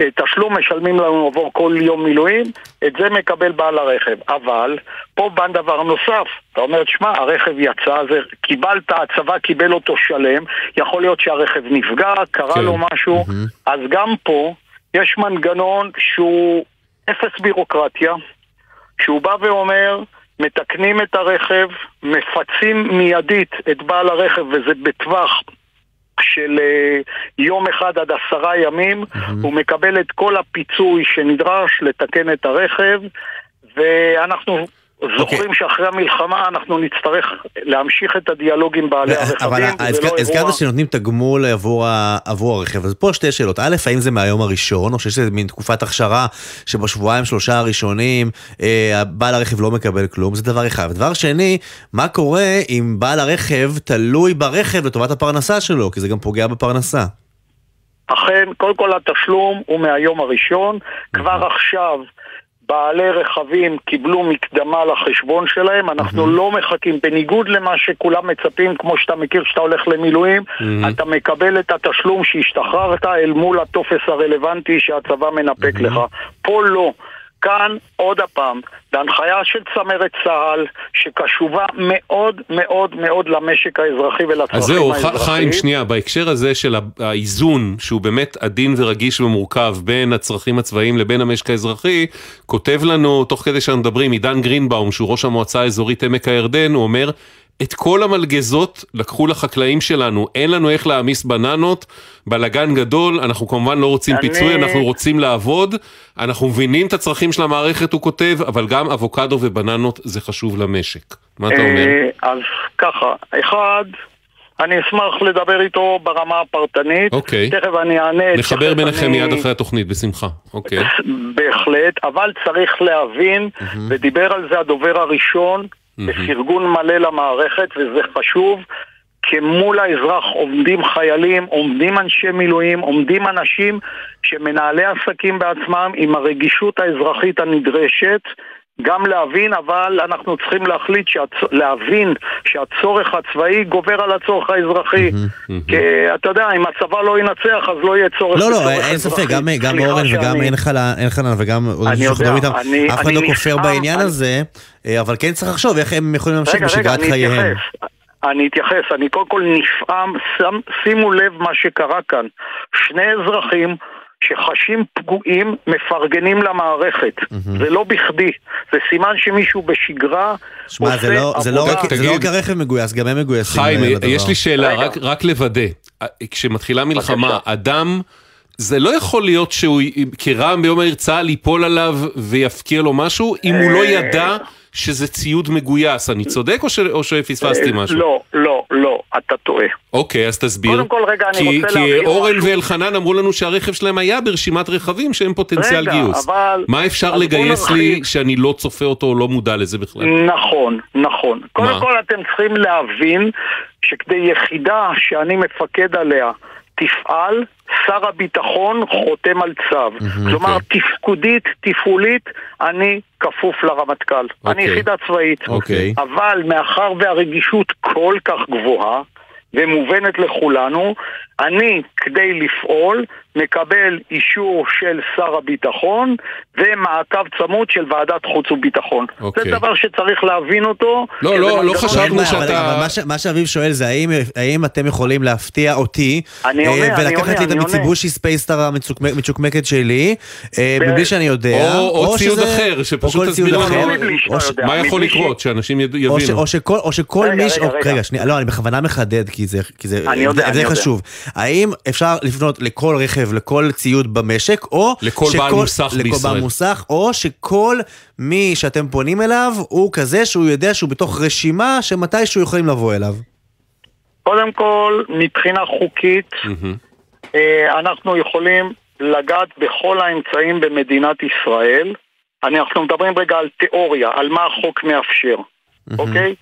אה, תשלום, משלמים לנו עבור כל יום מילואים, את זה מקבל בעל הרכב. אבל, פה בא דבר נוסף, אתה אומר, שמע, הרכב יצא, זה, קיבלת, הצבא קיבל אותו שלם, יכול להיות שהרכב נפגע, קרה כן. לו משהו, אז גם פה יש מנגנון שהוא אפס בירוקרטיה, שהוא בא ואומר, מתקנים את הרכב, מפצים מיידית את בעל הרכב, וזה בטווח של אה, יום אחד עד עשרה ימים, הוא מקבל את כל הפיצוי שנדרש לתקן את הרכב, ואנחנו זוכרים שאחרי המלחמה אנחנו נצטרך להמשיך את הדיאלוג עם בעלי אבל הרכבים, הזכ- לא הזכרת. שנותנים תגמול עבור ה- עבור הרכב, אז פה שתי שאלות. א', האם זה מהיום הראשון, או שיש איזה מין תקופת הכשרה שבשבועיים שלושה הראשונים אה, בעל הרכב לא מקבל כלום, זה דבר אחד. ודבר שני, מה קורה אם בעל הרכב תלוי ברכב לטובת הפרנסה שלו, כי זה גם פוגע בפרנסה. אכן, קודם כל התשלום הוא מהיום הראשון, כבר עכשיו בעלי רכבים קיבלו מקדמה לחשבון שלהם, אנחנו לא מחכים, בניגוד למה שכולם מצפים, כמו שאתה מכיר שאתה הולך למילואים, אתה מקבל את התשלום שהשתחררת אל מול הטופס הרלוונטי שהצבא מנפק לך. פה לא. כאן, עוד הפעם, בהנחיה של צמרת צה"ל, שקשובה מאוד מאוד מאוד למשק האזרחי ולצרכים אז זהו, האזרחיים. חיים, שנייה, בהקשר הזה של האיזון, שהוא באמת עדין ורגיש ומורכב בין הצרכים הצבאיים לבין המשק האזרחי, כותב לנו, תוך כדי שאנחנו מדברים, עידן גרינבאום, שהוא ראש המועצה האזורית עמק הירדן, הוא אומר, את כל המלגזות לקחו לחקלאים שלנו, אין לנו איך להעמיס בננות, בלגן גדול, אנחנו כמובן לא רוצים אני- פיצוי, אנחנו רוצים לעבוד, אנחנו מבינים את הצרכים של המערכת, הוא כותב, אבל גם אבוקדו ובננות זה חשוב למשק. מה אתה אומר? אה, אז ככה, אחד, אני אשמח לדבר איתו ברמה הפרטנית. אוקיי. תכף אני אענה. נחבר ביניכם אני- מיד אחרי התוכנית, בשמחה. אוקיי. בהחלט, אבל צריך להבין, ודיבר על זה הדובר הראשון, בפרגון מלא למערכת, וזה חשוב, כמול האזרח עומדים חיילים, עומדים אנשי מילואים, עומדים אנשים שמנהלי עסקים בעצמם עם הרגישות האזרחית הנדרשת. גם להבין, אבל אנחנו צריכים להחליט, שהצ... להבין שהצורך הצבאי גובר על הצורך האזרחי. כי אתה יודע, אם הצבא לא ינצח, אז לא יהיה צורך לא, לא, אין ספק. גם, גם אורן וגם שאני- וגם עוד אני אנשים שאנחנו מדברים יודע, איתם, אני- אף אחד אני לא כופר בעניין אני- הזה, אה, אבל כן צריך לחשוב איך הם יכולים להמשיך רגע, רגע, בשגרת אני חייהם. אתייחס. אני אתייחס, אני קודם כל נפעם, שימו לב מה שקרה כאן. שני אזרחים שחשים פגועים מפרגנים למערכת. זה לא בכדי, זה סימן שמישהו בשגרה שמע, עושה זה לא- זה לא עבודה... רק- זה לא רק הרכב מגויס, גם הם מגויסים חיים, אה, לדבר. יש לי שאלה. רק, רק לוודא. כשמתחילה מלחמה, אדם, זה לא יכול להיות שהוא כרעם ביום העיר צה"ל ייפול עליו ויפקיר לו משהו, אם הוא לא ידע שזה ציוד מגויס. אני צודק או, ש, או שפספסתי אה, משהו? לא, לא, לא, אתה טועה. אוקיי, אז תסביר. קודם כל, רגע, אני כי, רוצה כי להבהיר אורן משהו. ואלחנן אמרו לנו שהרכב שלהם היה ברשימת רכבים שהם פוטנציאל רגע, גיוס. אבל- מה אפשר לגייס לי. שאני לא צופה אותו או לא מודע לזה בכלל? נכון, נכון. קודם כל אתם צריכים להבין שכדי יחידה שאני מפקד עליה תפעל, שר הביטחון חותם על צו. כלומר, תפקודית, תפעולית, אני כפוף לרמטכ"ל. אני אוקיי. יחידה צבאית. אוקיי. אבל מאחר והרגישות כל כך גבוהה, ומובנת לכולנו, אני, כדי לפעול, מקבל אישור של שר הביטחון ומעקב צמוד של ועדת חוץ וביטחון. אוקיי. זה דבר שצריך להבין אותו. לא, לא, לא חשבנו שאתה- אבל- אבל מה ש- מה שאביב שואל זה האם- האם אתם יכולים להפתיע אותי אני עונה, אה, אני ולקחת עונה, לי את אני המיציבושי ספייסטאר המצ'וקמקת שלי אה, מבלי שאני יודע, או, או ציוד שזה- אחר, או שפשוט תסביר לנו או ש-. מה יכול מבלי ש- לקרות, שאנשים יד- או ש- יבינו. או שכל, או שכל רגע, מיש... רגע, או- רגע. רגע, שנייה, לא, אני בכוונה מחדד, כי זה, כי זה, אני יודע, זה, אני זה יודע. חשוב. האם אפשר לפנות לכל רכב, לכל ציוד במשק, או... לכל בעל מוסך לכל בישראל. בעל מוסך, או שכל מי שאתם פונים אליו, הוא כזה שהוא יודע שהוא בתוך רשימה שמתישהו יכולים לבוא אליו. קודם כל, מבחינה חוקית, אה, אנחנו יכולים לגעת בכל האמצעים במדינת ישראל. אני- אנחנו מדברים רגע על תיאוריה, על מה החוק מאפשר, אוקיי?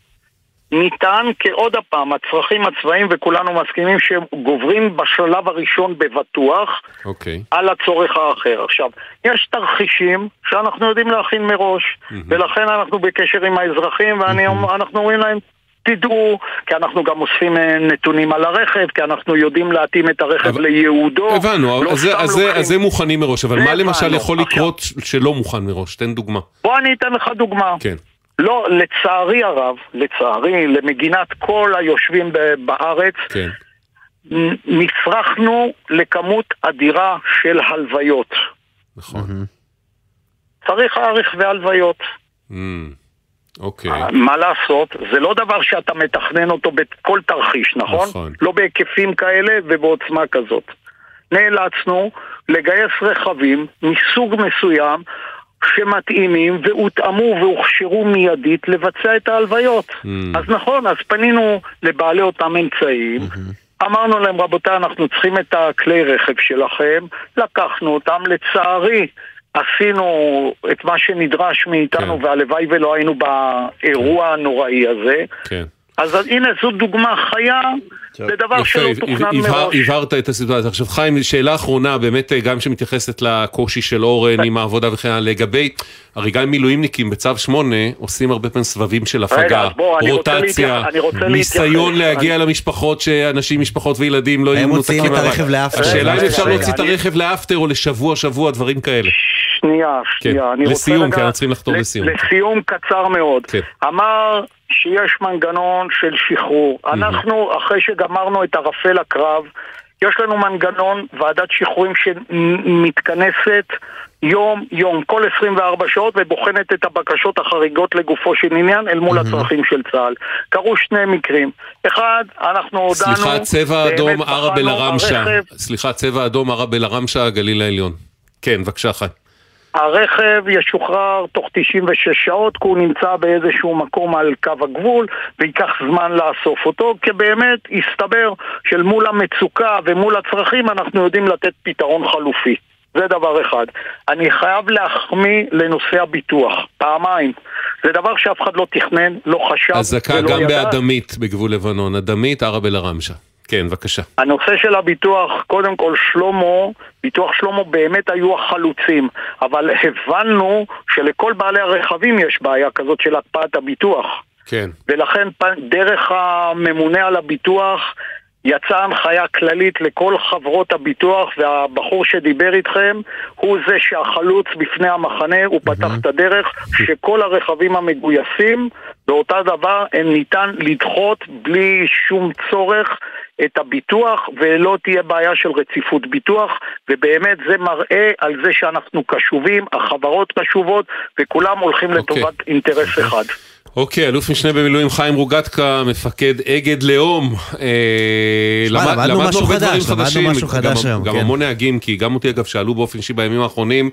ניתן, כעוד הפעם, הצרכים הצבאיים, וכולנו מסכימים שהם גוברים בשלב הראשון בבטוח אוקיי. על הצורך האחר. עכשיו, יש תרחישים שאנחנו יודעים להכין מראש, ולכן אנחנו בקשר עם האזרחים, ואנחנו אומרים להם, תדעו, כי אנחנו גם אוספים אה, נתונים על הרכב, כי אנחנו יודעים להתאים את הרכב לייעודו. הבנו, לא אז זה- אז זה- לוקחים- אז זה מוכנים מראש, אבל מה למשל. יכול לקרות שלא מוכן מראש? תן דוגמה. בוא אני אתן לך דוגמה. כן. לא, לצערי הרב, לצערי, למגינת כל היושבים ב- בארץ, כן. נ- נפרחנו לכמות אדירה של הלוויות. נכון. צריך להאריך והלוויות. אוקיי. מה לעשות? זה לא דבר שאתה מתכנן אותו בכל תרחיש, נכון? נכון. לא בהיקפים כאלה ובעוצמה כזאת. נאלצנו לגייס רכבים מסוג מסוים שמתאימים והותאמו והוכשרו מיידית לבצע את ההלוויות. אז נכון, אז פנינו לבעלי אותם אמצעים, אמרנו להם, רבותיי, אנחנו צריכים את הכלי רכב שלכם, לקחנו אותם, לצערי. עשינו את מה שנדרש מאיתנו, והלוואי ולא היינו באירוע הנוראי הזה. כן. אז הנה זו דוגמה חיה לדבר שלא יפה, תוכנן הבהר- מראש. הבהרת את הסיטואציה. עכשיו חיים, שאלה אחרונה, באמת אה, גם שמתייחסת לקושי של אורן עם העבודה וכן הלאה, לגבי, הרי גם מילואימניקים בצו 8 עושים הרבה פעמים סבבים של הפגה, רוטציה, ניסיון. להגיע למשפחות שאנשים, משפחות וילדים לא הם יהיו מוציאים מנותקים את. הרכב לאפטר. השאלה אם אפשר להוציא את הרכב לאפטר או לשבוע, שבוע, דברים כאלה. שנייה, שנייה. רוצה לסיום, כי אנחנו צריכים לחתור לסיום. לסיום קצר מאוד. כן. אמר שיש מנגנון של שחרור. אנחנו, אחרי שגמרנו את ערפל הקרב, יש לנו מנגנון, ועדת שחרורים שמתכנסת יום-יום, כל 24 שעות, ובוחנת את הבקשות החריגות לגופו של עניין אל מול הצרכים של צה"ל. קרו שני מקרים. אחד, אנחנו הודענו... סליחה, צבע אדום ערב אל-ערמשה. סליחה, צבע אדום ערב אל-ערמשה, הגליל העליון. כן, בבקשה חיים. הרכב ישוחרר תוך 96 שעות, כי הוא נמצא באיזשהו מקום על קו הגבול, וייקח זמן לאסוף אותו, כי באמת הסתבר של מול המצוקה ומול הצרכים אנחנו יודעים לתת פתרון חלופי. זה דבר אחד. אני חייב להחמיא לנושא הביטוח, פעמיים. זה דבר שאף אחד לא תכנן, לא חשב אזעקה ולא גם ידע. באדמית בגבול לבנון, אדמית ערב אל-ערמשה. כן, בבקשה. הנושא של הביטוח, קודם כל שלמה, ביטוח שלמה באמת היו החלוצים, אבל הבנו שלכל בעלי הרכבים יש בעיה כזאת של הקפאת הביטוח. כן. ולכן דרך הממונה על הביטוח יצאה הנחיה כללית לכל חברות הביטוח והבחור שדיבר איתכם הוא זה שהחלוץ בפני המחנה, הוא פתח את הדרך שכל הרכבים המגויסים באותה דבר הם ניתן לדחות בלי שום צורך את הביטוח ולא תהיה בעיה של רציפות ביטוח ובאמת זה מראה על זה שאנחנו קשובים, החברות קשובות וכולם הולכים לטובת אינטרס אחד. אוקיי, אלוף משנה במילואים חיים רוגטקה, מפקד אגד לאום. אה, למדנו משהו חדש, למדנו משהו חדש היום, גם כן. המון נהגים, כי גם אותי אגב שאלו באופן אישי בימים האחרונים,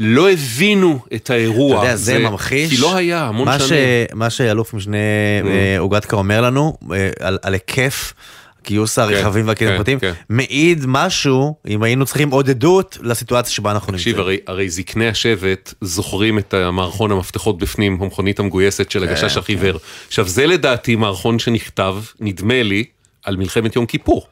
לא הבינו את האירוע. אתה יודע, זה ממחיש. כי לא היה, המון שנים. מה שאלוף משנה אה, אוגדקה אומר לנו, אה, על היקף. גיוס הרכבים והכלים כן, הפרטיים, כן. מעיד משהו, אם היינו צריכים עוד עדות לסיטואציה שבה אנחנו נמצאים. תקשיב, הרי, הרי זקני השבט זוכרים את המערכון המפתחות בפנים, המכונית המגויסת של הגשש כן, החיוור. עכשיו, זה לדעתי מערכון שנכתב, נדמה לי, על מלחמת יום כיפור.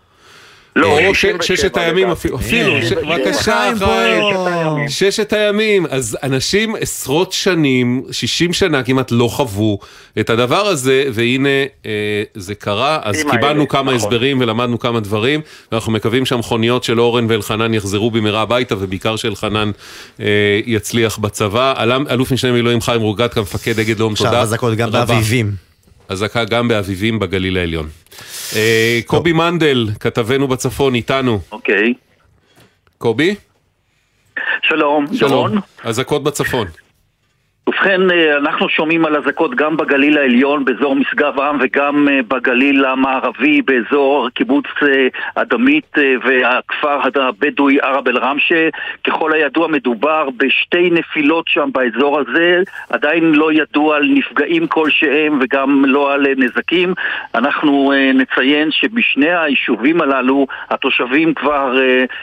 לא, 67 ששת הימים. אפילו, אפילו, ש- 67. בבקשה, חיים. ששת הימים, אז אנשים עשרות שנים, 60 שנה כמעט לא חוו את הדבר הזה, והנה אה, זה קרה, אז קיבלנו כמה נכון. הסברים ולמדנו כמה דברים, ואנחנו מקווים שהמכוניות של אורן ואלחנן יחזרו במהרה הביתה, ובעיקר שאלחנן אה, יצליח בצבא. אלוף משנה מילואים חיים רוגטקה, מפקד אגד לאום, עכשיו תודה. אזעקות גם רבה. באביבים. אזעקה גם באביבים בגליל העליון. אה, קובי מנדל, כתבנו בצפון, איתנו. אוקיי. קובי? שלום, דורון. אזעקות בצפון. ובכן, אה, אנחנו שומעים על אזעקות גם בגליל העליון, באזור משגב עם, וגם אה, בגליל המערבי, באזור קיבוץ אה, אדמית והכפר הבדואי ערב אל-רמשה. ככל הידוע מדובר בשתי נפילות שם באזור הזה, עדיין לא ידוע על נפגעים כלשהם וגם לא על נזקים. אנחנו נציין שבשני היישובים הללו התושבים כבר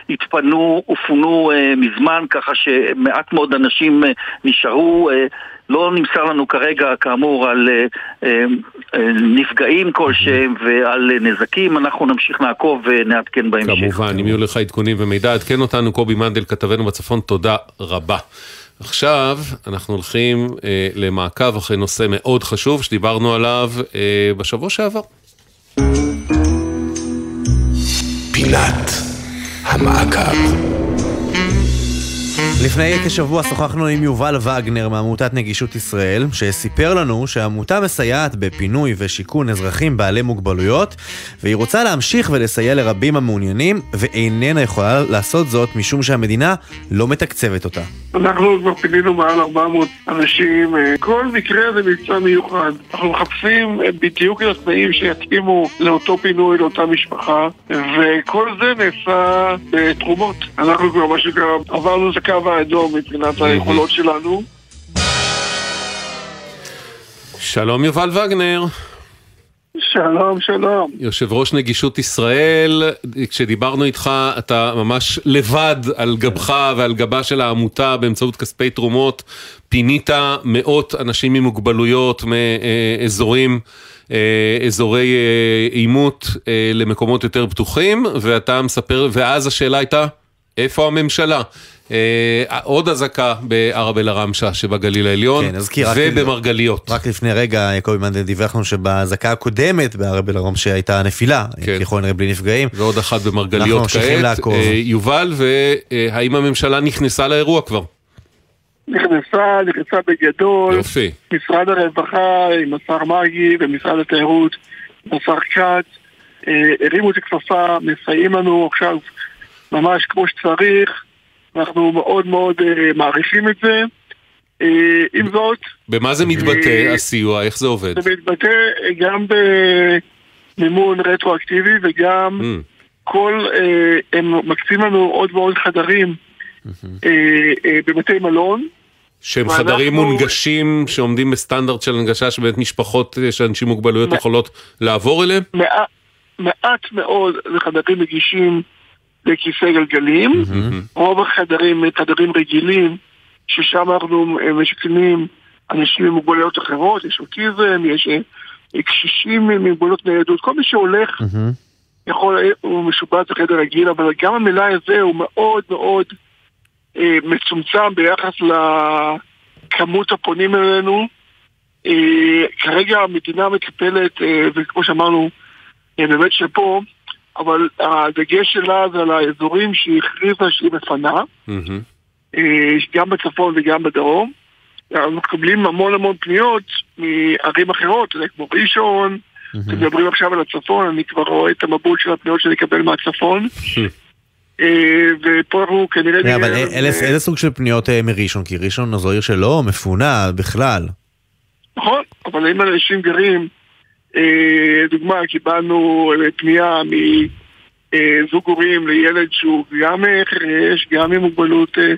התפנו ופונו מזמן, ככה שמעט מאוד אנשים נשארו. לא נמסר לנו כרגע, כאמור, על אה, אה, אה, נפגעים כלשהם ועל נזקים, אנחנו נמשיך לעקוב ונעדכן בהמשך. כמובן, אם יהיו לך עדכונים ומידע, עדכן אותנו, קובי מנדל, כתבנו בצפון, תודה רבה. עכשיו אנחנו הולכים אה, למעקב אחרי נושא מאוד חשוב שדיברנו עליו אה, בשבוע שעבר. פינת המעקב. לפני כשבוע שוחחנו עם יובל וגנר מעמותת נגישות ישראל, שסיפר לנו שהעמותה מסייעת בפינוי ושיכון אזרחים בעלי מוגבלויות, והיא רוצה להמשיך ולסייע לרבים המעוניינים, ואיננה יכולה לעשות זאת משום שהמדינה לא מתקצבת אותה. אנחנו כבר פינינו מעל 400 אנשים, אה, כל מקרה זה מבצע מיוחד. אנחנו מחפשים אה, בדיוק את התנאים שיתאימו לאותו פינוי, לאותה משפחה, וכל זה נעשה בתרומות. אנחנו כבר מה שנקרא עברנו את הקו האדום מבחינת היכולות שלנו. שלום יובל וגנר. שלום, שלום. יושב ראש נגישות ישראל, כשדיברנו איתך אתה ממש לבד על גבך ועל גבה של העמותה באמצעות כספי תרומות, פינית מאות אנשים עם מוגבלויות מאזורים, אה, אזורי אה, עימות אה, למקומות יותר פתוחים, ואתה מספר, ואז השאלה הייתה, איפה הממשלה? אה, עוד אזעקה בערב אל-עראמשה שבגליל העליון, כן, נזכיר, ובמרגליות. רק לפני רגע קובי מנדל דיווח לנו שבאזעקה הקודמת בערב אל-ערום שהייתה נפילה, כן. ככל הנראה בלי נפגעים. ועוד אחת אנחנו במרגליות ממשיכים כעת. לעקוב. אה, יובל, והאם הממשלה נכנסה לאירוע כבר? נכנסה, נכנסה בגדול. יופי. משרד הרווחה עם השר מרגי ומשרד התיירות, השר כץ, אה, הרימו את הכפפה, מסייעים לנו עכשיו ממש כמו שצריך, אנחנו מאוד מאוד אה, מעריכים את זה. אה, עם זאת, במה זה מתבטא, אה, הסיוע? איך זה עובד? זה מתבטא גם במימון רטרואקטיבי וגם Mm. כל, הם מקצים לנו עוד ועוד חדרים אה, בבתי מלון. שהם ואנחנו- חדרים מונגשים שעומדים בסטנדרט של הנגשה שבאמת משפחות של אנשים עם מוגבלויות מ- יכולות לעבור אליהם? מעט, מעט מאוד זה חדרים נגישים לכיסא גלגלים, רוב החדרים הם חדרים רגילים, ששם אנחנו אה, משכנים אנשים עם מוגבלויות אחרות, יש אוטיזם, יש אה, קשישים עם מוגבלות ניידות, כל מי שהולך יכול, אה, הוא משובץ לחדר רגיל, אבל גם המלאי הזה הוא מאוד מאוד אה, מצומצם ביחס לכמות הפונים אלינו. אה, כרגע המדינה מטפלת, אה, וכמו שאמרנו, אה, באמת שפה, אבל הדגש שלה זה על האזורים שהיא הכריזה שהיא מפנה. אה, גם בצפון וגם בדרום. אנחנו מקבלים המון המון פניות מערים אחרות, כמו ראשון, אתם מדברים עכשיו על הצפון, אני כבר רואה את המבול של הפניות שאני אקבל מהצפון. אה, ופה אנחנו כנראה... רגע, אבל איזה סוג של פניות אה, מראשון? כי ראשון זו עיר שלא מפונה בכלל. נכון, אבל אם אנשים גרים, דוגמה, קיבלנו אה, פנייה מזוג הורים לילד שהוא גם אה, חירש, גם עם מוגבלות אה,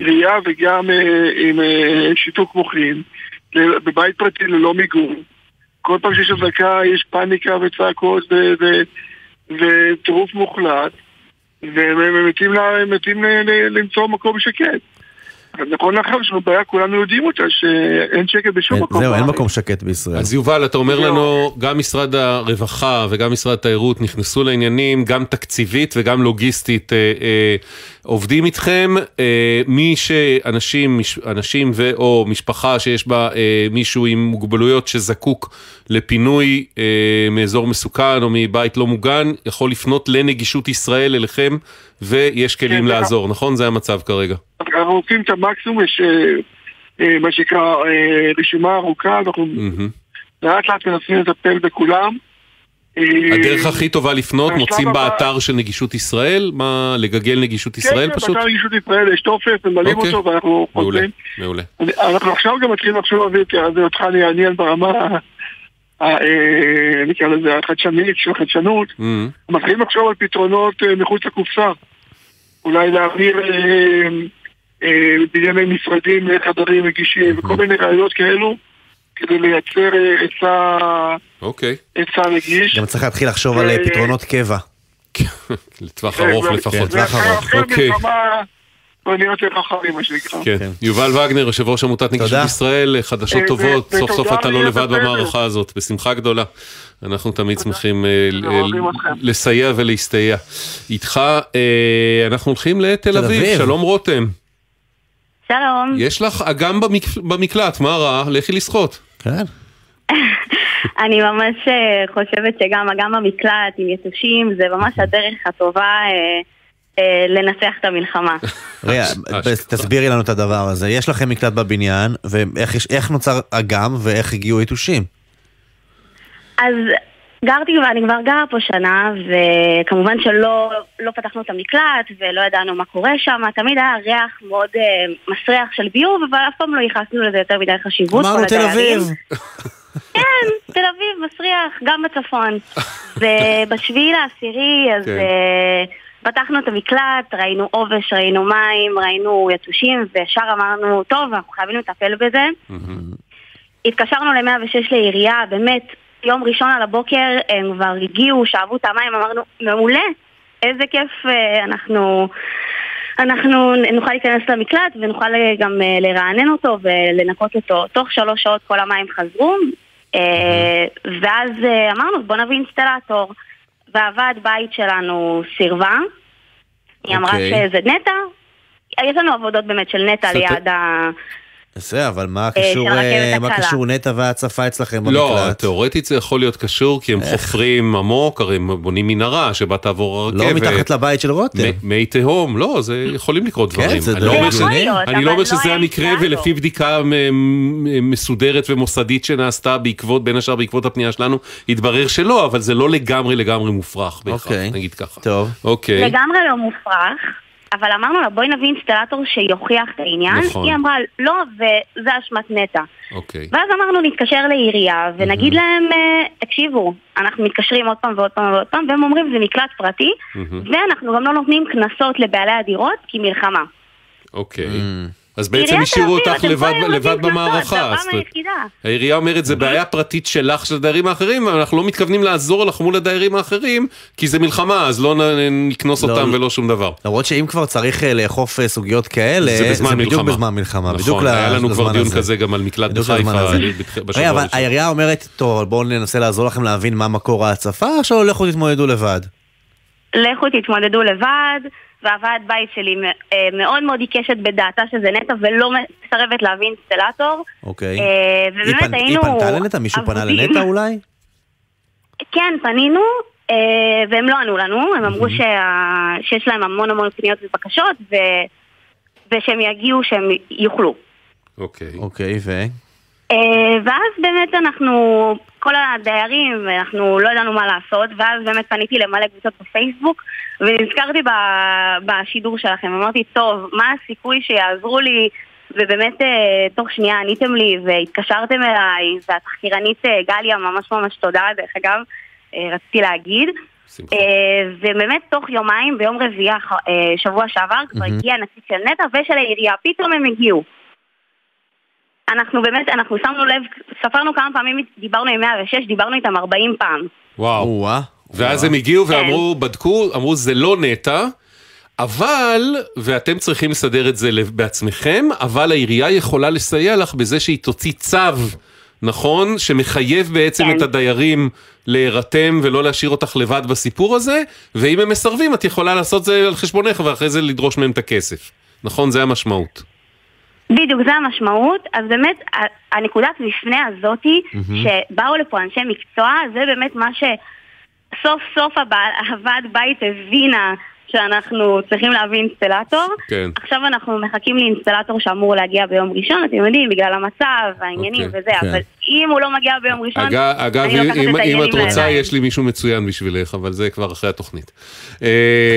ראייה וגם אה, עם אה, שיתוק מוחין, בבית פרטי ללא מיגון. כל פעם שיש אזעקה יש פאניקה וצעקות וטירוף מוחלט, והם הם מתים, למצוא מקום שקט. נכון לאחר יש לנו בעיה, כולנו יודעים אותה, שאין שקט בשום מקום. זהו, אין. מקום שקט בישראל. אז יובל, אתה אומר לנו, גם משרד הרווחה וגם משרד התיירות נכנסו לעניינים, גם תקציבית וגם לוגיסטית אה, אה, עובדים איתכם. אה, מי שאנשים, מש- אנשים ו/או משפחה שיש בה אה, מישהו עם מוגבלויות שזקוק לפינוי אה, מאזור מסוכן או מבית לא מוגן, יכול לפנות לנגישות ישראל אליכם, ויש כלים כן, לעזור, נכון? זה המצב כרגע. אנחנו עושים את המקסימום, יש אה, אה, מה שנקרא אה, רשימה ארוכה, אנחנו. לאט לאט מנסים לטפל בכולם. הדרך הכי טובה לפנות, מוצאים באתר של נגישות ישראל? מה, לגגל נגישות ישראל כן, פשוט? כן, באתר רגישות ישראל יש טופס, ממלאים אוקיי. אותו ואנחנו מעולה, חוזרים. מעולה. אני- אנחנו עכשיו גם מתחילים לחשוב על זה, זה אותך לעניין ברמה, נקרא לזה, החדשנית של החדשנות. Mhm. מתחילים לחשוב על פתרונות מחוץ לקופסה. אולי להעביר בנייני משרדים לחדרים נגישים וכל מיני רעיונות כאלו, כדי לייצר אה, היצע אוקיי. היצע נגיש. גם צריך להתחיל לחשוב על אה, אה, פתרונות קבע. לטווח ארוך כן, לפחות. לטווח ארוך. אוקיי. נהיה יותר חכמים, מה שנקרא. כן. יובל וגנר, יושב ראש עמותת נגישות. ישראל, חדשות אה, טובות, סוף סוף אתה לא לבד. במערכה הזאת, בשמחה גדולה. אנחנו תמיד שמחים אה. לסייע ולהסתייע. איתך, אה, אנחנו הולכים לתל תל אביב, אביב. שלום רותם. שלום. יש לך אגם במק- במקלט, מה רע? לכי לשחות. כן. אני ממש אה, חושבת שגם אגם במקלט עם יתושים זה ממש הדרך הטובה אה, אה, לנצח את המלחמה. רגע, תסבירי לנו את הדבר הזה. יש לכם מקלט בבניין, ואיך נוצר אגם ואיך הגיעו יתושים? אז גרתי ואני כבר גרה פה שנה, וכמובן שלא לא פתחנו את המקלט ולא ידענו מה קורה שם, תמיד היה ריח מאוד אה, מסריח של ביוב, אבל אף פעם לא ייחסנו לזה יותר מדי חשיבות. אמרנו תל. אביב. כן, תל אביב, מסריח, גם בצפון. ובשביעי לעשירי, אז כן. אה, פתחנו את המקלט, ראינו עובש, ראינו מים, ראינו יתושים, וישר אמרנו, טוב, אנחנו חייבים לטפל בזה. התקשרנו ל-106 לעירייה, באמת, יום ראשון על הבוקר הם כבר הגיעו, שאבו את המים, אמרנו, מעולה, איזה כיף אה, אנחנו... אנחנו נוכל להיכנס למקלט ונוכל אה, גם אה, לרענן אותו ולנקות אותו. תוך שלוש שעות כל המים חזרו, ואז אמרנו בוא נביא אינסטלטור. והוועד בית שלנו סירבה. היא אמרה אוקיי. שזה נטע. יש לנו עבודות באמת של נטע ליד ה... בסדר, אבל מה אה, קשור, אה, מה. קשור נטע וההצפה אצלכם לא, במקלט? תאורטית זה יכול להיות קשור, כי הם חופרים עמוק, הרי הם בונים מנהרה שבה תעבור הרכבת. לא מתחת לבית של רותם. מי תהום, לא, זה יכולים לקרות כן, דברים. זה אני די לא אומר הגיוני. ש- יכול להיות, אני לא אומר לא שזה המקרה. ולפי בדיקה מ- מ- מסודרת ומוסדית שנעשתה בעקבות, בין השאר בעקבות הפנייה שלנו, התברר שלא, אבל זה לא לגמרי לגמרי מופרך בהכרח, אוקיי. נגיד ככה. טוב. אוקיי. לגמרי לא מופרך, אבל אמרנו לה בואי נביא אינסטלטור שיוכיח את העניין. נכון. היא אמרה לא, וזה אשמת נטע. אוקיי. ואז אמרנו נתקשר לעירייה ונגיד להם, אה, תקשיבו, אנחנו מתקשרים עוד פעם ועוד פעם ועוד פעם, והם אומרים זה מקלט פרטי, ואנחנו גם לא נותנים קנסות לבעלי הדירות כי מלחמה. אוקיי. Mm. אז בעצם השאירו אותך לבד לבד במערכה. זה. העירייה אומרת זה בעיה פרטית שלך של הדיירים האחרים ואנחנו לא מתכוונים לעזור לך מול הדיירים האחרים כי זה מלחמה אז לא נ- נקנוס לא, אותם לא. ולא שום דבר. למרות שאם כבר צריך אה, לאכוף אה, סוגיות כאלה, זה בזמן בדיוק מלחמה. בזמן מלחמה. נכון, בדיוק היה לנו כבר דיון הזה. כזה גם על מקלט בדיוק בחיפה בשבוע רגע, אבל. העירייה אומרת, טוב, בואו ננסה לעזור לכם להבין מה מקור ההצפה, שלא לכו תתמודדו לבד? לכו תתמודדו לבד, והוועד בית שלי אה, מאוד מאוד עיקשת בדעתה שזה נטע ולא מסרבת להביא אינסטלטור. אוקיי. אה, היא ובאמת היא היינו... פנתה לנטע? מישהו פנה. לנטע אולי? כן, פנינו, אה, והם לא ענו לנו, הם אמרו שה- שיש להם המון המון פניות ובקשות, ו... ושהם יגיעו שהם יוכלו. אוקיי. אוקיי, ו? ואז באמת אנחנו, כל הדיירים, אנחנו לא ידענו מה לעשות, ואז באמת פניתי למלא קבוצות בפייסבוק, ונזכרתי ב- בשידור שלכם, אמרתי, טוב, מה הסיכוי שיעזרו לי, ובאמת אה, תוך שנייה עניתם לי והתקשרתם אליי, והתחקירנית אה, גליה, ממש ממש תודה, דרך אגב, אה, רציתי להגיד. אה, ובאמת תוך יומיים, ביום רביעי שבוע שעבר, כבר. הגיע נציג של נטע ושל העירייה, פתאום הם הגיעו. אנחנו באמת, אנחנו שמנו לב, ספרנו כמה פעמים, דיברנו עם 106, דיברנו איתם 40 פעם. וואו. ואז הם הגיעו ואמרו, בדקו, אמרו זה לא נטע. אבל, ואתם צריכים לסדר את זה בעצמכם, אבל העירייה יכולה לסייע לך בזה שהיא תוציא צו, נכון? שמחייב בעצם כן. את הדיירים להירתם ולא להשאיר אותך לבד בסיפור הזה, ואם הם מסרבים את יכולה לעשות זה על חשבונך ואחרי זה לדרוש מהם את הכסף. נכון? זה המשמעות. בדיוק, זה המשמעות. אז באמת, הנקודת מפנה הזאתי, מהמם. שבאו לפה אנשי מקצוע, זה באמת מה שסוף סוף הוועד בית הבינה שאנחנו צריכים להביא אינסטלטור. כן. עכשיו אנחנו מחכים לאינסטלטור שאמור להגיע ביום ראשון, אתם יודעים, בגלל המצב, העניינים אוקיי. וזה, כן. אבל אם הוא לא מגיע ביום ראשון, אגב, אגב אני לוקחת אם, את אם העניינים את רוצה, לידיים. יש לי מישהו מצוין בשבילך, אבל זה כבר אחרי התוכנית. אה,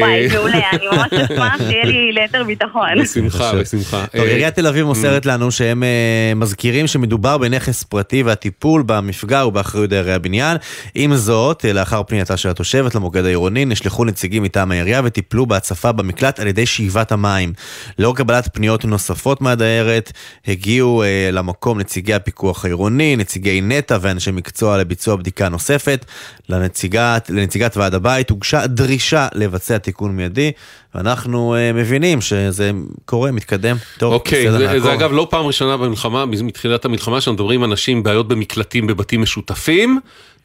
וואי, מעולה, אני ממש אשמח שיהיה לי ליתר ביטחון. בשמחה, בשמחה. טוב, אה, עיריית תל אביב מוסרת לנו שהם אה, מזכירים שמדובר בנכס פרטי והטיפול במפגע הוא באחריות דיירי הבניין. עם זאת, אה, לאחר פנייתה של התושבת למוקד העירוני, נשלחו נציגים מטעם העירייה וטיפלו טיפלו בהצפה במקלט על ידי שאיבת המים. לאור קבלת פניות נוספות מהדיירת, הגיעו אה, למקום נציגי הפיקוח העירוני, נציגי נטע ואנשי מקצוע לביצוע בדיקה נוספת. לנציגת, לנציגת ועד הבית הוגשה דרישה לבצע תיקון מיידי, ואנחנו אה, מבינים שזה קורה, מתקדם. טוב, אוקיי, בסדר, זה. זה אגב לא פעם ראשונה במלחמה, מתחילת המלחמה, שאנחנו מדברים עם אנשים עם בעיות במקלטים בבתים משותפים.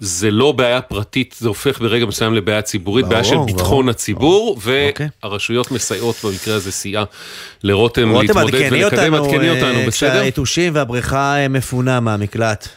זה לא בעיה פרטית, זה הופך ברגע מסוים לבעיה ציבורית, בעיה של ברור, ביטחון ברור. הציבור, והרשויות מסייעות במקרה הזה סייעה לרותם רותם, להתמודד עדכני ולקדם, אותנו, עדכני אה, אותנו, בסדר? כשהיתושים והבריכה אה, מפונה מהמקלט.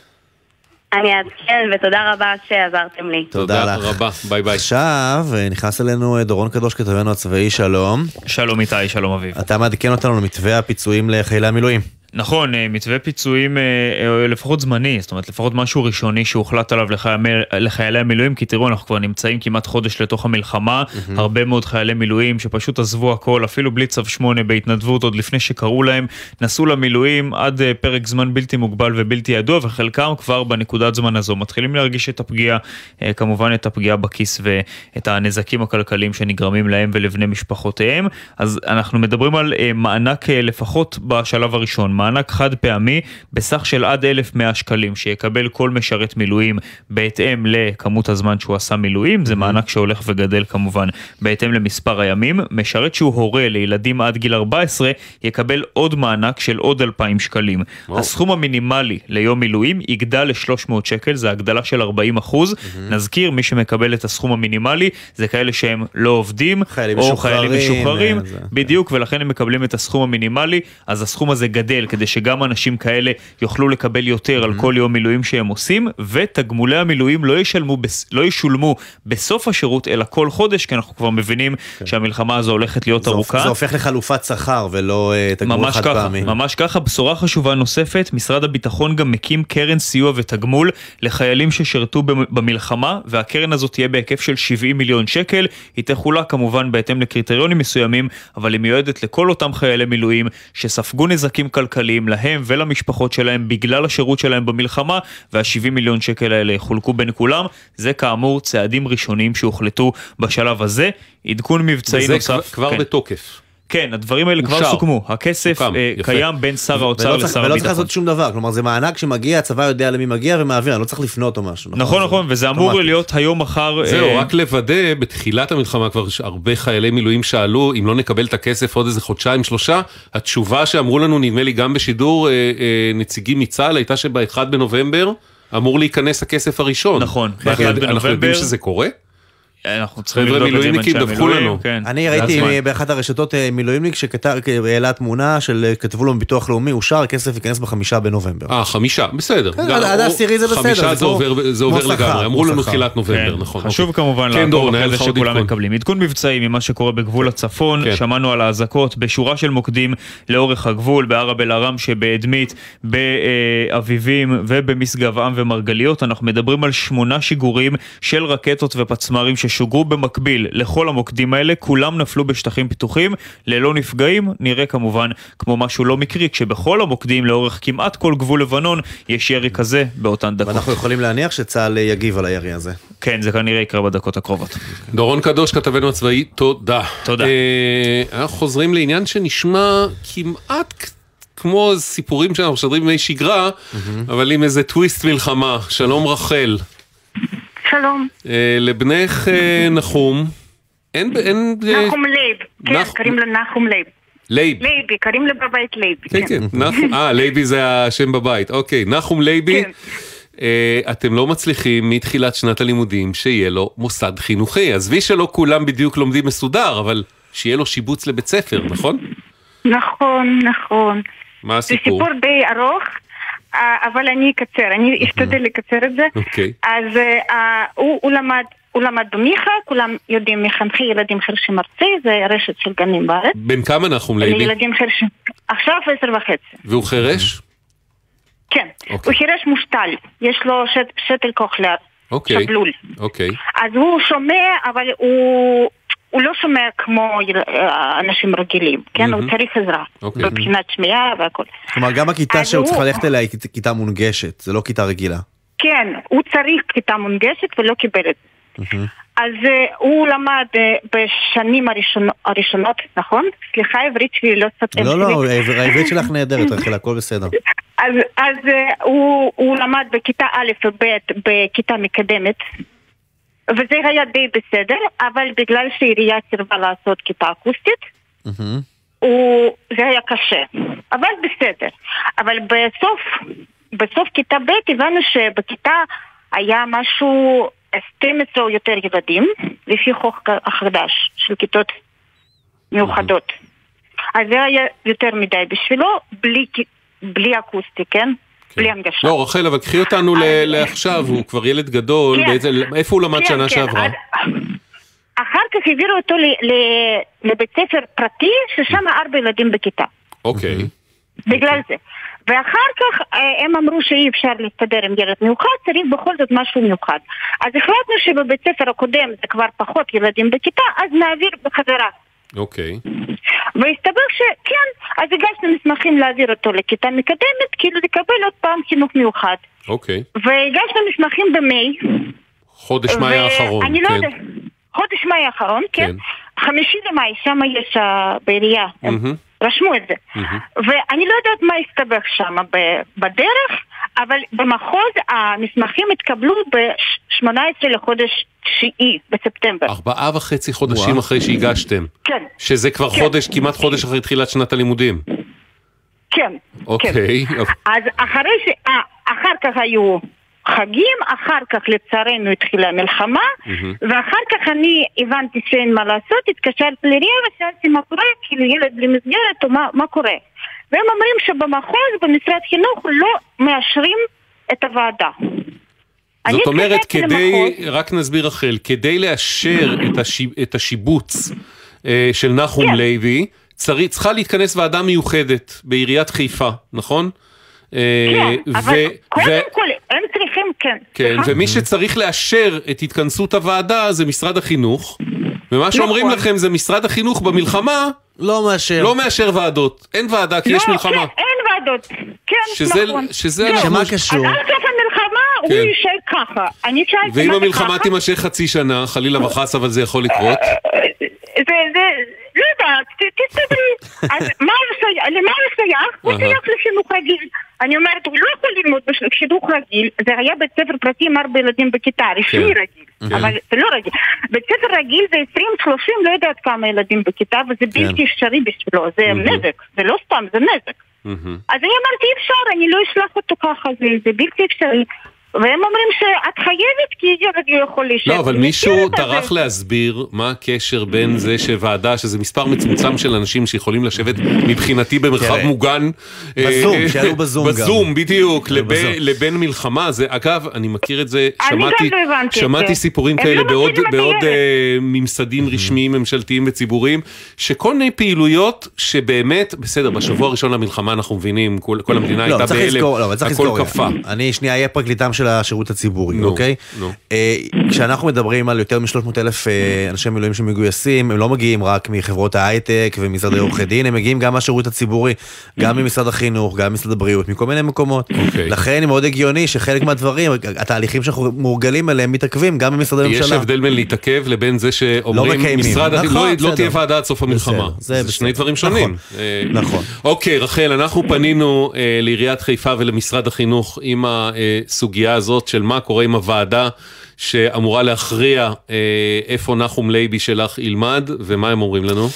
אני אעדכן, ותודה רבה שעזרתם לי. תודה לך. רבה, ביי ביי. עכשיו אה, נכנס אלינו דורון קדוש, כתבנו הצבאי, שלום. שלום איתי, שלום אביב. אתה מעדכן אותנו למתווה הפיצויים לחיילי המילואים. נכון, אה, מתווה פיצויים אה, אה, לפחות זמני, זאת אומרת לפחות משהו ראשוני שהוחלט עליו לחיילי, לחיילי המילואים, כי תראו, אנחנו כבר נמצאים כמעט חודש לתוך המלחמה. הרבה מאוד חיילי מילואים שפשוט עזבו הכל, אפילו בלי צו 8 בהתנדבות, עוד לפני שקראו להם, נסעו למילואים עד פרק זמן בלתי מוגבל ובלתי ידוע, וחלקם כבר בנקודת זמן הזו מתחילים להרגיש את הפגיעה, כמובן את הפגיעה בכיס ואת הנזקים הכלכליים שנגרמים להם ולבני משפחותיהם. אז אנחנו מדברים על מענק לפחות בשלב הראשון, מענק חד פעמי בסך של עד 1,100 שקלים שיקבל כל משרת מילואים בהתאם לכמות הזמן שהוא עשה מילואים, זה מענק שהולך וגדל כמובן בהתאם למספר הימים. משרת שהוא הורה לילדים עד גיל 14 יקבל עוד מענק של עוד 2,000 שקלים. וואו. הסכום המינימלי ליום מילואים יגדל ל-300 שקל, זה הגדלה של 40 אחוז. נזכיר, מי שמקבל את הסכום המינימלי זה כאלה שהם לא עובדים, חיילים או משוחררים, חיילים משוחררים, אה, זה- בדיוק, ולכן הם מקבלים את הסכום המינימלי, אז הסכום הזה גדל כדי שגם אנשים כאלה יוכלו לקבל יותר על כל יום מילואים שהם עושים, ותגמולי המילואים לא ישלמו, בס- לא ישולמו בסוף השירות, אלא כל חודש, כי אנחנו כבר מבינים שהמלחמה הזו הולכת להיות זה ארוכה. זה הופך לחלופת שכר ולא אה, תגמול חד ככה, פעמי. ממש ככה. בשורה חשובה נוספת, משרד הביטחון גם מקים קרן סיוע ותגמול לחיילים ששירתו במ- במלחמה, והקרן הזאת תהיה בהיקף של 70 מיליון שקל. היא תחולק כמובן בהתאם לקריטריונים מסוימים, אבל היא מיועדת לכל אותם חיילי מילואים שספגו נזקים כלכליים להם ולמשפחות שלהם בגלל השירות שלהם במלחמה, וה-70 מיליון שקל האלה יחולקו בין כולם. זה כאמור צעדים ראשונים שהוחלטו בשלב הזה. עדכון מבצעי וזה נוסף. כבר- כבר כן. בתוקף. כן, הדברים האלה כבר. סוכמו. הכסף אה. קיים בין שר האוצר לשר ולא צריך הביטחון. לעשות שום דבר, כלומר זה מענק שמגיע, הצבא יודע למי מגיע ומעביר, אני לא צריך לפנות או משהו. נכון, נכון, וזה אמור. להיות היום, מחר. זהו, אה, רק לוודא, בתחילת המלחמה כבר הרבה חיילי מילואים שאלו, אם לא נקבל את הכסף עוד איזה חודשיים, שלושה, התשובה שאמרו לנו, נדמה לי גם בשידור, אה, נציגים מצה"ל, הייתה שב-1 בנובמבר אמור להיכנס הכסף הראשון. נכון, אנחנו ב-1 יודע- אנחנו יודעים בנובמבר. שזה קורה? אנחנו צריכים לבדוק את זה עם אנשי דווחו המילואים, לנו. כן. אני ראיתי. אה, באחת הרשתות אה, מילואימניק שהעלה תמונה של אה, כתבו לו מביטוח לאומי, אושר, הכסף ייכנס בחמישה בנובמבר. אה, חמישה, בסדר. כן, גם- עד העשירי זה בסדר, חמישה זה עובר- לגמרי, אמרו לנו. תחילת נובמבר, כן, נכון. חשוב אוקיי. כמובן כן, לעקוב אחרי זה שכולם עדכון. מקבלים. עדכון מבצעי ממה שקורה בגבול הצפון, כן. שמענו על האזעקות בשורה של מוקדים לאורך הגבול, בערב אל-ערם שבאדמית, באביבים ובמשגב עם ומרגליות. אנחנו מדברים על שמונה שיגורים של רקטות ופצמ"רים ששוגרו במקביל לכל המוקדים האלה, כולם נפלו בשטחים פתוחים, ללא נפגעים, נראה כמובן כמו משהו לא מקרי, כשבכל המוקדים לאורך כמעט כל גבול לבנון יש ירי כזה באותן דקות. ואנחנו יכולים להניח שצה"ל יגיב על הירי הזה. כן, זה כנראה יקרה בדקות הקרובות. דורון קדוש, כתבנו הצבאי, תודה. תודה. אה, אנחנו חוזרים לעניין שנשמע כמעט כמו סיפורים שאנחנו משדרים בימי שגרה, אבל עם איזה טוויסט מלחמה. שלום רחל. שלום. אה, לבנך אה, נחום, אין... אין אה, נחום לייב. כן, נח- קוראים לו נחום לייב. לייב. לייבי, קוראים לו בבית לייבי. כן, כן, נחום, אה, לייבי זה השם בבית, אוקיי, נחום לייבי, כן. אתם לא מצליחים מתחילת שנת הלימודים שיהיה לו מוסד חינוכי. עזבי שלא כולם בדיוק לומדים מסודר, אבל שיהיה לו שיבוץ לבית ספר, נכון? נכון, נכון. מה זה הסיפור? סיפור די ארוך, אבל אני אקצר, אני אשתדל לקצר את זה. אוקיי. אז אה, הוא הוא למד... הוא למד במיכה, כולם יודעים מחנכי ילדים חרשים ארצי, זה רשת של גנים בארץ. בן כמה נחום לייבי? לילדים חרשים. עכשיו עשר וחצי. והוא חירש? כן. אוקיי. הוא חירש מושתל, יש לו שת, שתל כוחלר, אוקיי. שבלול. אוקיי. אז הוא שומע, אבל הוא, הוא לא שומע כמו אנשים רגילים, כן? הוא. צריך עזרה. אוקיי. מבחינת שמיעה והכל. כלומר, גם הכיתה שהוא הוא- צריך ללכת אליה היא כית- כיתה מונגשת, זה לא כיתה רגילה. כן, הוא צריך כיתה מונגשת ולא קיבל את זה. אז אה, הוא למד אה, בשנים הראשון- הראשונות, נכון? סליחה, העברית שלי לא סתם לא, לא, העבר- העברית שלך נהדרת, רחל, הכל בסדר. אז, אז אה, הוא, הוא למד בכיתה א' וב' בכיתה מקדמת, וזה היה די בסדר, אבל בגלל שהעירייה סירבה לעשות כיתה אקוסטית, הוא, זה היה קשה, אבל בסדר. אבל בסוף, בסוף כיתה ב' הבנו שבכיתה היה משהו 12 או יותר ילדים, לפי חוק החדש של כיתות מיוחדות. אז זה היה יותר מדי בשבילו, בלי, בלי אקוסטי, כן? בלי הנגשה. לא, רחל, אבל קחי אותנו לעכשיו, הוא כבר ילד גדול, כן. באיזה- איפה הוא למד כן, שנה כן, שעברה? אחר כך העבירו אותו ל- ל- לבית ספר פרטי, ששם ארבע ילדים בכיתה. אוקיי. בגלל זה. ואחר כך אה, הם אמרו שאי אפשר להסתדר עם ילד מיוחד, צריך בכל זאת משהו מיוחד. אז החלטנו שבבית ספר הקודם זה כבר פחות ילדים בכיתה, אז נעביר בחזרה. אוקיי. והסתבר שכן, אז הגשנו מסמכים להעביר אותו לכיתה מקדמת, כאילו לקבל עוד פעם חינוך מיוחד. אוקיי. והגשנו מסמכים במאי. חודש מאי האחרון, אני לא כן. יודעת, חודש מאי האחרון, כן. כן. חמישי למאי, שם יש אה, בעירייה, הם רשמו את זה. ואני לא יודעת מה הסתבך שם בדרך, אבל במחוז המסמכים התקבלו ב-18 לחודש תשיעי, בספטמבר. ארבעה וחצי חודשים אחרי שהגשתם. כן, שזה כבר כן. חודש, כמעט חודש אחרי תחילת שנת הלימודים. כן. אוקיי. אז אחרי ש... אה, אחר כך היו חגים, אחר כך לצערנו התחילה המלחמה, מהמם. ואחר כך אני הבנתי שאין מה לעשות, התקשרתי לעירייה ושאלתי מה קורה, כאילו ילד בלי מסגרת או מה, מה קורה. והם אומרים שבמחוז, במשרד חינוך, לא מאשרים את הוועדה. זאת אומרת, כדי, למחוז. רק נסביר רחל, כדי לאשר את, השיב, את השיבוץ אה, של נחום כן. לוי, צריך, צריכה להתכנס ועדה מיוחדת בעיריית חיפה, נכון? אה, כן, אבל קודם כל, כן. כן, סליחה? ומי שצריך לאשר את התכנסות הוועדה זה משרד החינוך, ומה שאומרים נכון. לכם זה משרד החינוך במלחמה לא מאשר. לא מאשר ועדות, אין ועדה כי יש לא, מלחמה. כן, אין ועדות. כן, שזה- נכון. שזה כן. אנחנו- שמה קשור? אז עד סוף המלחמה הוא כן. יישאר ככה. אני שאלתי ואם מה זה המלחמה ככה? תימשך חצי שנה, חלילה וחס, אבל זה יכול לקרות. זה, זה, לא יודעת, ת- תסתדרי. אז? למה הוא שייך? הוא. שייך לחינוך רגיל. אני אומרת, הוא לא יכול ללמוד בחינוך רגיל. זה היה בית ספר פרטי עם ארבע ילדים בכיתה, רשמי כן. רגיל. כן. אבל זה לא רגיל. בית ספר רגיל זה 20-30, לא יודעת כמה ילדים בכיתה, וזה בלתי אפשרי בשבילו. זה. נזק. זה לא סתם, זה נזק. אז אני אמרתי, אי אפשר, אני לא אשלח אותו ככה, זה בלתי אפשרי. והם אומרים שאת חייבת כי ילד לא יכול להישאר. לא, אבל מישהו טרח. להסביר מה הקשר בין זה שוועדה, שזה מספר מצומצם של אנשים שיכולים לשבת מבחינתי במרחב מוגן. בזום, אה, שיעלו בזום גם. בזום, בדיוק, לבין- בזום. מלחמה. אגב, אני מכיר את זה, שמעתי, לא. סיפורים כאלה לא בעוד. אה, ממסדים רשמיים, ממשלתיים וציבוריים, שכל מיני פעילויות שבאמת, בסדר, בשבוע הראשון למלחמה אנחנו מבינים, כל, המדינה לא, הייתה בהלם, הכל קפא. אני שנייה אהיה פרקליטם של השירות הציבורי, נו, אוקיי? נו. אה, כשאנחנו מדברים על יותר מ-300 אלף אה, אנשי מילואים שמגויסים, הם לא מגיעים רק מחברות ההייטק ומשרדי עורכי דין, הם מגיעים גם מהשירות הציבורי, גם ממשרד החינוך, גם ממשרד הבריאות, מכל מיני מקומות. אוקיי. לכן מאוד הגיוני שחלק מהדברים, התהליכים שאנחנו מורגלים אליהם מתעכבים גם במשרדי יש ממשלה. הבדל בין להתעכב לבין זה שאומרים מקיימים. משרד החינוך, נכון, לא- לא. תהיה ועדה עד סוף המלחמה. בסדר, זה. שני דברים שונים. נכון, אה, נכון. אוקיי, רחל, אנחנו פנינו אה, לעיריית חיפה ולמשרד החינוך עם הסוגיה הזאת של מה קורה עם הוועדה שאמורה להכריע אה, איפה נחום לייבי שלך ילמד, ומה הם אומרים לנו?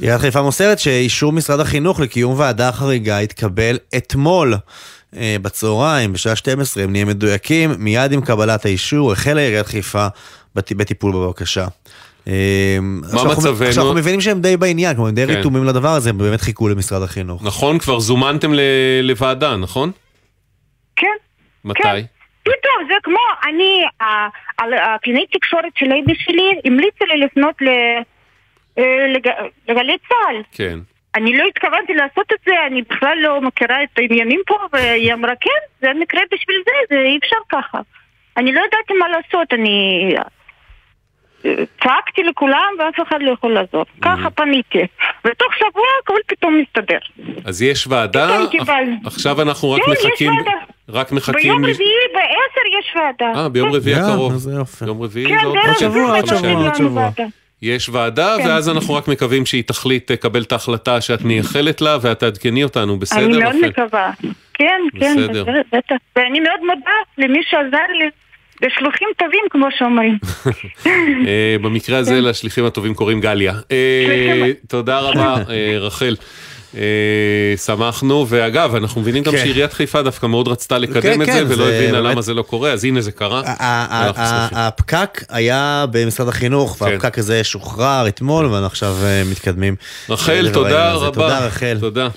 עיריית חיפה מוסרת שאישור משרד החינוך לקיום ועדה חריגה התקבל אתמול. אה, בצהריים, בשעה 12, אם נהיה מדויקים, מיד עם קבלת האישור החלה עיריית חיפה בט- בטיפול בבקשה. אה, עכשיו אנחנו- מצבנו? עכשיו אנחנו מבינים שהם די בעניין, כלומר הם די כן. רתומים לדבר הזה, הם באמת חיכו למשרד החינוך. נכון, כבר זומנתם ל- לוועדה, נכון? כן. מתי? פתאום, זה כמו, אני, ה- על הקלינאית תקשורת שלי המליצה לי לפנות אה, לג- לגלי צה"ל. כן. אני לא התכוונתי לעשות את זה, אני בכלל לא מכירה את העניינים פה, והיא אמרה, כן, זה מקרה בשביל זה, זה אי אפשר ככה. אני לא ידעתי מה לעשות, אני צעקתי לכולם ואף אחד לא יכול לעזור. ככה פניתי. ותוך שבוע הכל פתאום מסתדר. אז יש ועדה, פתאום קיבלנו. עכשיו אנחנו רק כן, מחכים. רק מחכים... ביום רביעי בעשר יש ועדה. אה, ביום כן. רביעי הקרוב. יום רביעי כן, זה עוד. זה שבוע, עוד שבוע, עוד שבוע. יש ועדה, כן. ואז אנחנו רק מקווים שהיא תחליט, תקבל את ההחלטה שאת מייחלת לה, ואת תעדכני אותנו, בסדר? אני מאוד? מקווה. כן, כן, בסדר. בטח. ואני מאוד מודה למי שעזר לי. לשלוחים טובים, כמו שאומרים. אה, במקרה הזה לשליחים הטובים קוראים גליה. אה. תודה רבה, אה, רחל. שמחנו, ואגב, אנחנו מבינים גם כן. שעיריית חיפה דווקא מאוד רצתה לקדם כן, את כן, זה, ולא הבינה למה זה לא קורה, אז הנה זה קרה. הפקק היה במשרד החינוך, כן. והפקק הזה שוחרר אתמול, ואנחנו עכשיו מתקדמים. רחל, תודה. רבה. תודה רחל. תודה.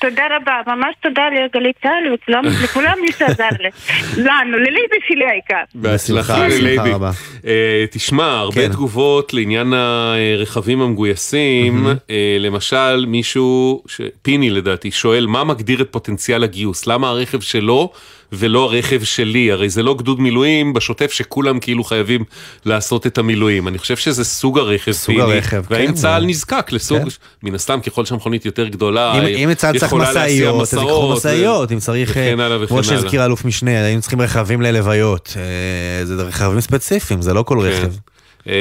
תודה רבה, ממש תודה לגלי צה"ל וכולם, לכולם מי שעזר לי. לנו, לליבי שלי העיקר. בהצלחה רבה. אה, תשמע, הרבה כן. תגובות לעניין הרכבים המגויסים, אה, למשל מישהו, פיני לדעתי, שואל מה מגדיר את פוטנציאל הגיוס? למה הרכב שלו ולא הרכב שלי? הרי זה לא גדוד מילואים בשוטף שכולם כאילו חייבים לעשות את המילואים. אני חושב שזה סוג הרכב, סוג פיני. הרכב, והאם כן. צה"ל נזקק לסוג, כן. מן הסתם ככל שהמכונית יותר גדולה, אם- אם צה"ל צריך משאיות, אז מסעות, משאיות, אם צריך, וכן אה, הלאה וכן כמו הלאה. שהזכיר אלוף משנה, היינו צריכים רכבים ללוויות. אה, זה רכבים ספציפיים, זה לא כל כן. רכב. אה,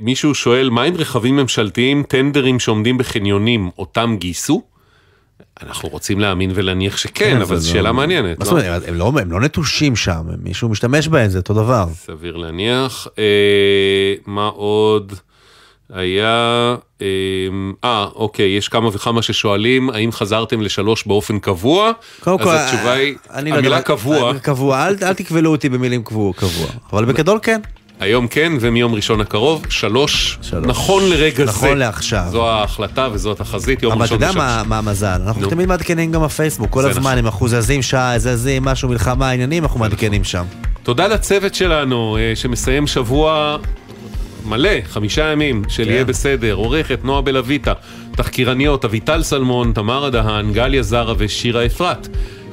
מישהו שואל, מה עם רכבים ממשלתיים, טנדרים שעומדים בחניונים, אותם גייסו? אנחנו רוצים להאמין ולהניח שכן, אבל זה זו לא- שאלה מעניינת, מה לא? זאת אומרת, הם לא- הם לא נטושים שם, מישהו משתמש בהם, זה אותו דבר. סביר להניח. אה, מה עוד? היה... אה, אה, אוקיי, יש כמה וכמה ששואלים, האם חזרתם לשלוש באופן קבוע? קודם כל, אז התשובה היא, לא המילה קבוע, קבוע, אל אל תכבלו אותי במילים קבוע, קבוע. אבל בגדול כן. היום כן, ומיום ראשון הקרוב, שלוש, נכון לרגע זה. נכון לעכשיו. זו ההחלטה וזו התחזית, יום אבל אתה ראשון יודע בשלוש. מה המזל, אנחנו נו. תמיד מעדכנים גם בפייסבוק, כל הזמן, נכון. אם אנחנו זזים שעה, זזים, משהו, מלחמה, עניינים, אנחנו מעדכנים שם. תודה לצוות שלנו אה, שמסיים שבוע מלא, חמישה ימים של כן. יהיה בסדר, עורכת נועה בלויטה, תחקירניות אביטל סלמון, תמרה דהן, גליה זרה ושירה אפרת.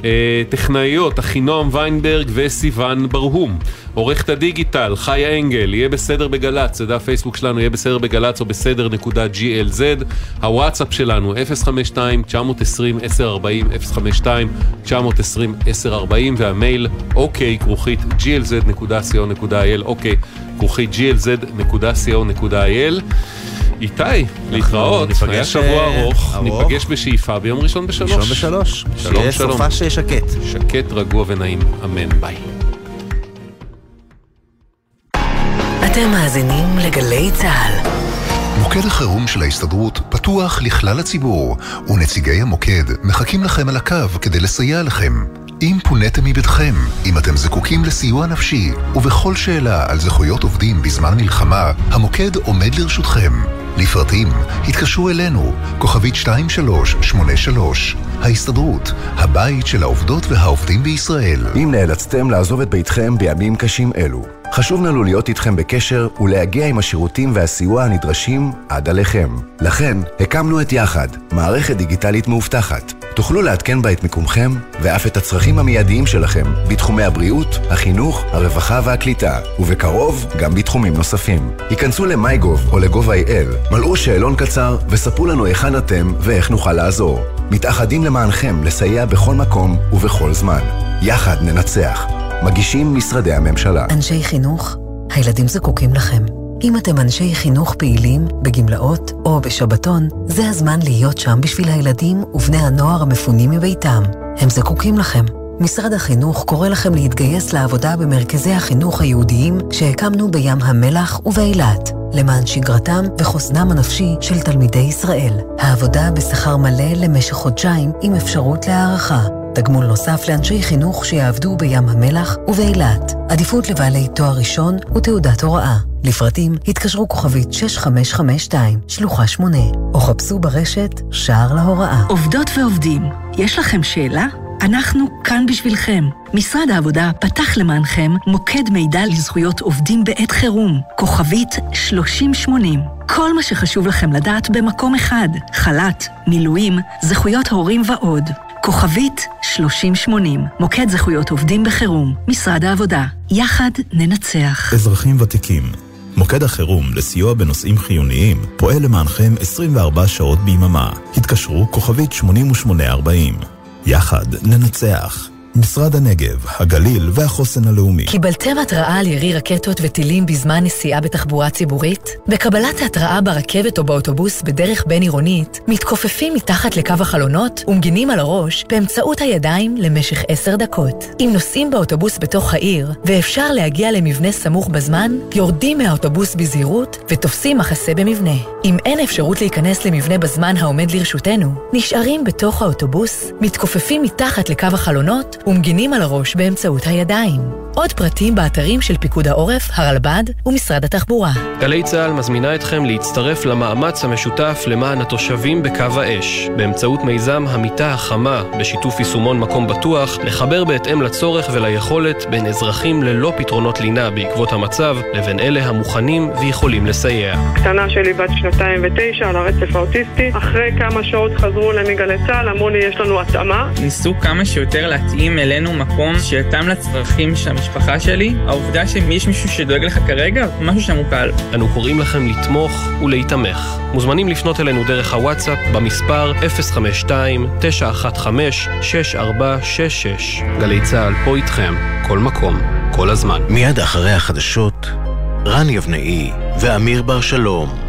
אה, טכנאיות, אחינועם ויינברג וסיון ברהום. עורכת הדיגיטל, חיה אנגל, יהיה בסדר בגל"צ, זה דף פייסבוק שלנו, יהיה בסדר בגל"צ או בסדר נקודה glz. הוואטסאפ שלנו, 052-920-1040, 052-920-1040, והמייל, אוקיי, כרוכית glz.co.il, אוקיי, כרוכית glz.co.il. איתי, להתראות, ניפגש, היה שבוע אה, ארוך. ניפגש בשאיפה ביום ראשון בשלוש. ראשון בשלוש. שלום שיהיה שלום. סופה שקט. שקט, רגוע ונעים, אמן, ביי. אתם מאזינים לגלי צה"ל. מוקד החירום של ההסתדרות פתוח לכלל הציבור, ונציגי המוקד מחכים לכם על הקו כדי לסייע לכם. אם פוניתם מביתכם, אם אתם זקוקים לסיוע נפשי, ובכל שאלה על זכויות עובדים בזמן מלחמה, המוקד עומד לרשותכם. לפרטים, התקשרו אלינו, כוכבית 2383, ההסתדרות, הבית של העובדות והעובדים בישראל. אם נאלצתם לעזוב את ביתכם בימים קשים אלו, חשוב לנו להיות איתכם בקשר ולהגיע עם השירותים והסיוע הנדרשים עד עליכם. לכן, הקמנו את יחד, מערכת דיגיטלית מאובטחת. תוכלו לעדכן בה את מיקומכם ואף את הצרכים המיידיים שלכם בתחומי הבריאות, החינוך, הרווחה והקליטה, ובקרוב גם בתחומים נוספים. היכנסו ל-MyGov או ל-gov.il, מלאו שאלון קצר וספרו לנו היכן אתם ואיך נוכל לעזור. מתאחדים למענכם לסייע בכל מקום ובכל זמן. יחד ננצח. מגישים משרדי הממשלה. אנשי חינוך, הילדים זקוקים לכם. אם אתם אנשי חינוך פעילים, בגמלאות או בשבתון, זה הזמן להיות שם בשביל הילדים ובני הנוער המפונים מביתם. הם זקוקים לכם. משרד החינוך קורא לכם להתגייס לעבודה במרכזי החינוך היהודיים שהקמנו בים המלח ובאילת, למען שגרתם וחוסנם הנפשי של תלמידי ישראל. העבודה בשכר מלא למשך חודשיים עם אפשרות להערכה. תגמול נוסף לאנשי חינוך שיעבדו בים המלח ובאילת. עדיפות לבעלי תואר ראשון ותעודת הוראה. לפרטים התקשרו כוכבית 6552, שלוחה 8, או חפשו ברשת שער להוראה. עובדות ועובדים, יש לכם שאלה? אנחנו כאן בשבילכם. משרד העבודה פתח למענכם מוקד מידע לזכויות עובדים בעת חירום, כוכבית 3080. כל מה שחשוב לכם לדעת במקום אחד, חל"ת, מילואים, זכויות הורים ועוד. כוכבית 3080, מוקד זכויות עובדים בחירום, משרד העבודה. יחד ננצח. אזרחים ותיקים, מוקד החירום לסיוע בנושאים חיוניים פועל למענכם 24 שעות ביממה. התקשרו כוכבית 8840. יחד ננצח. משרד הנגב, הגליל והחוסן הלאומי. קיבלתם התראה על ירי רקטות וטילים בזמן נסיעה בתחבורה ציבורית? בקבלת ההתראה ברכבת או באוטובוס בדרך בין-עירונית, מתכופפים מתחת לקו החלונות ומגינים על הראש באמצעות הידיים למשך עשר דקות. אם נוסעים באוטובוס בתוך העיר ואפשר להגיע למבנה סמוך בזמן, יורדים מהאוטובוס בזהירות ותופסים מחסה במבנה. אם אין אפשרות להיכנס למבנה בזמן העומד לרשותנו, נשארים בתוך האוטובוס, מתכופפים מתחת לקו החלונות ומגינים על הראש באמצעות הידיים. עוד פרטים באתרים של פיקוד העורף, הרלב"ד ומשרד התחבורה. גלי צה"ל מזמינה אתכם להצטרף למאמץ המשותף למען התושבים בקו האש, באמצעות מיזם המיטה החמה, בשיתוף יישומון מקום בטוח, לחבר בהתאם לצורך וליכולת בין אזרחים ללא פתרונות לינה בעקבות המצב, לבין אלה המוכנים ויכולים לסייע. קטנה שלי בת שנתיים ותשע על הרצף האוטיסטי, אחרי כמה שעות חזרו אליי מגלי צה"ל, אמרו לי יש לנו התאמה. ניסו כמה שיותר להתאים אלינו מקום שיתאם לצרכים של המשפחה שלי. העובדה שיש מישהו שדואג לך כרגע, משהו שם הוא קל. אנו קוראים לכם לתמוך ולהיתמך. מוזמנים לפנות אלינו דרך הוואטסאפ במספר 052-915-6466. גלי צה"ל פה איתכם, כל מקום, כל הזמן. מיד אחרי החדשות, רן יבנאי ואמיר בר שלום.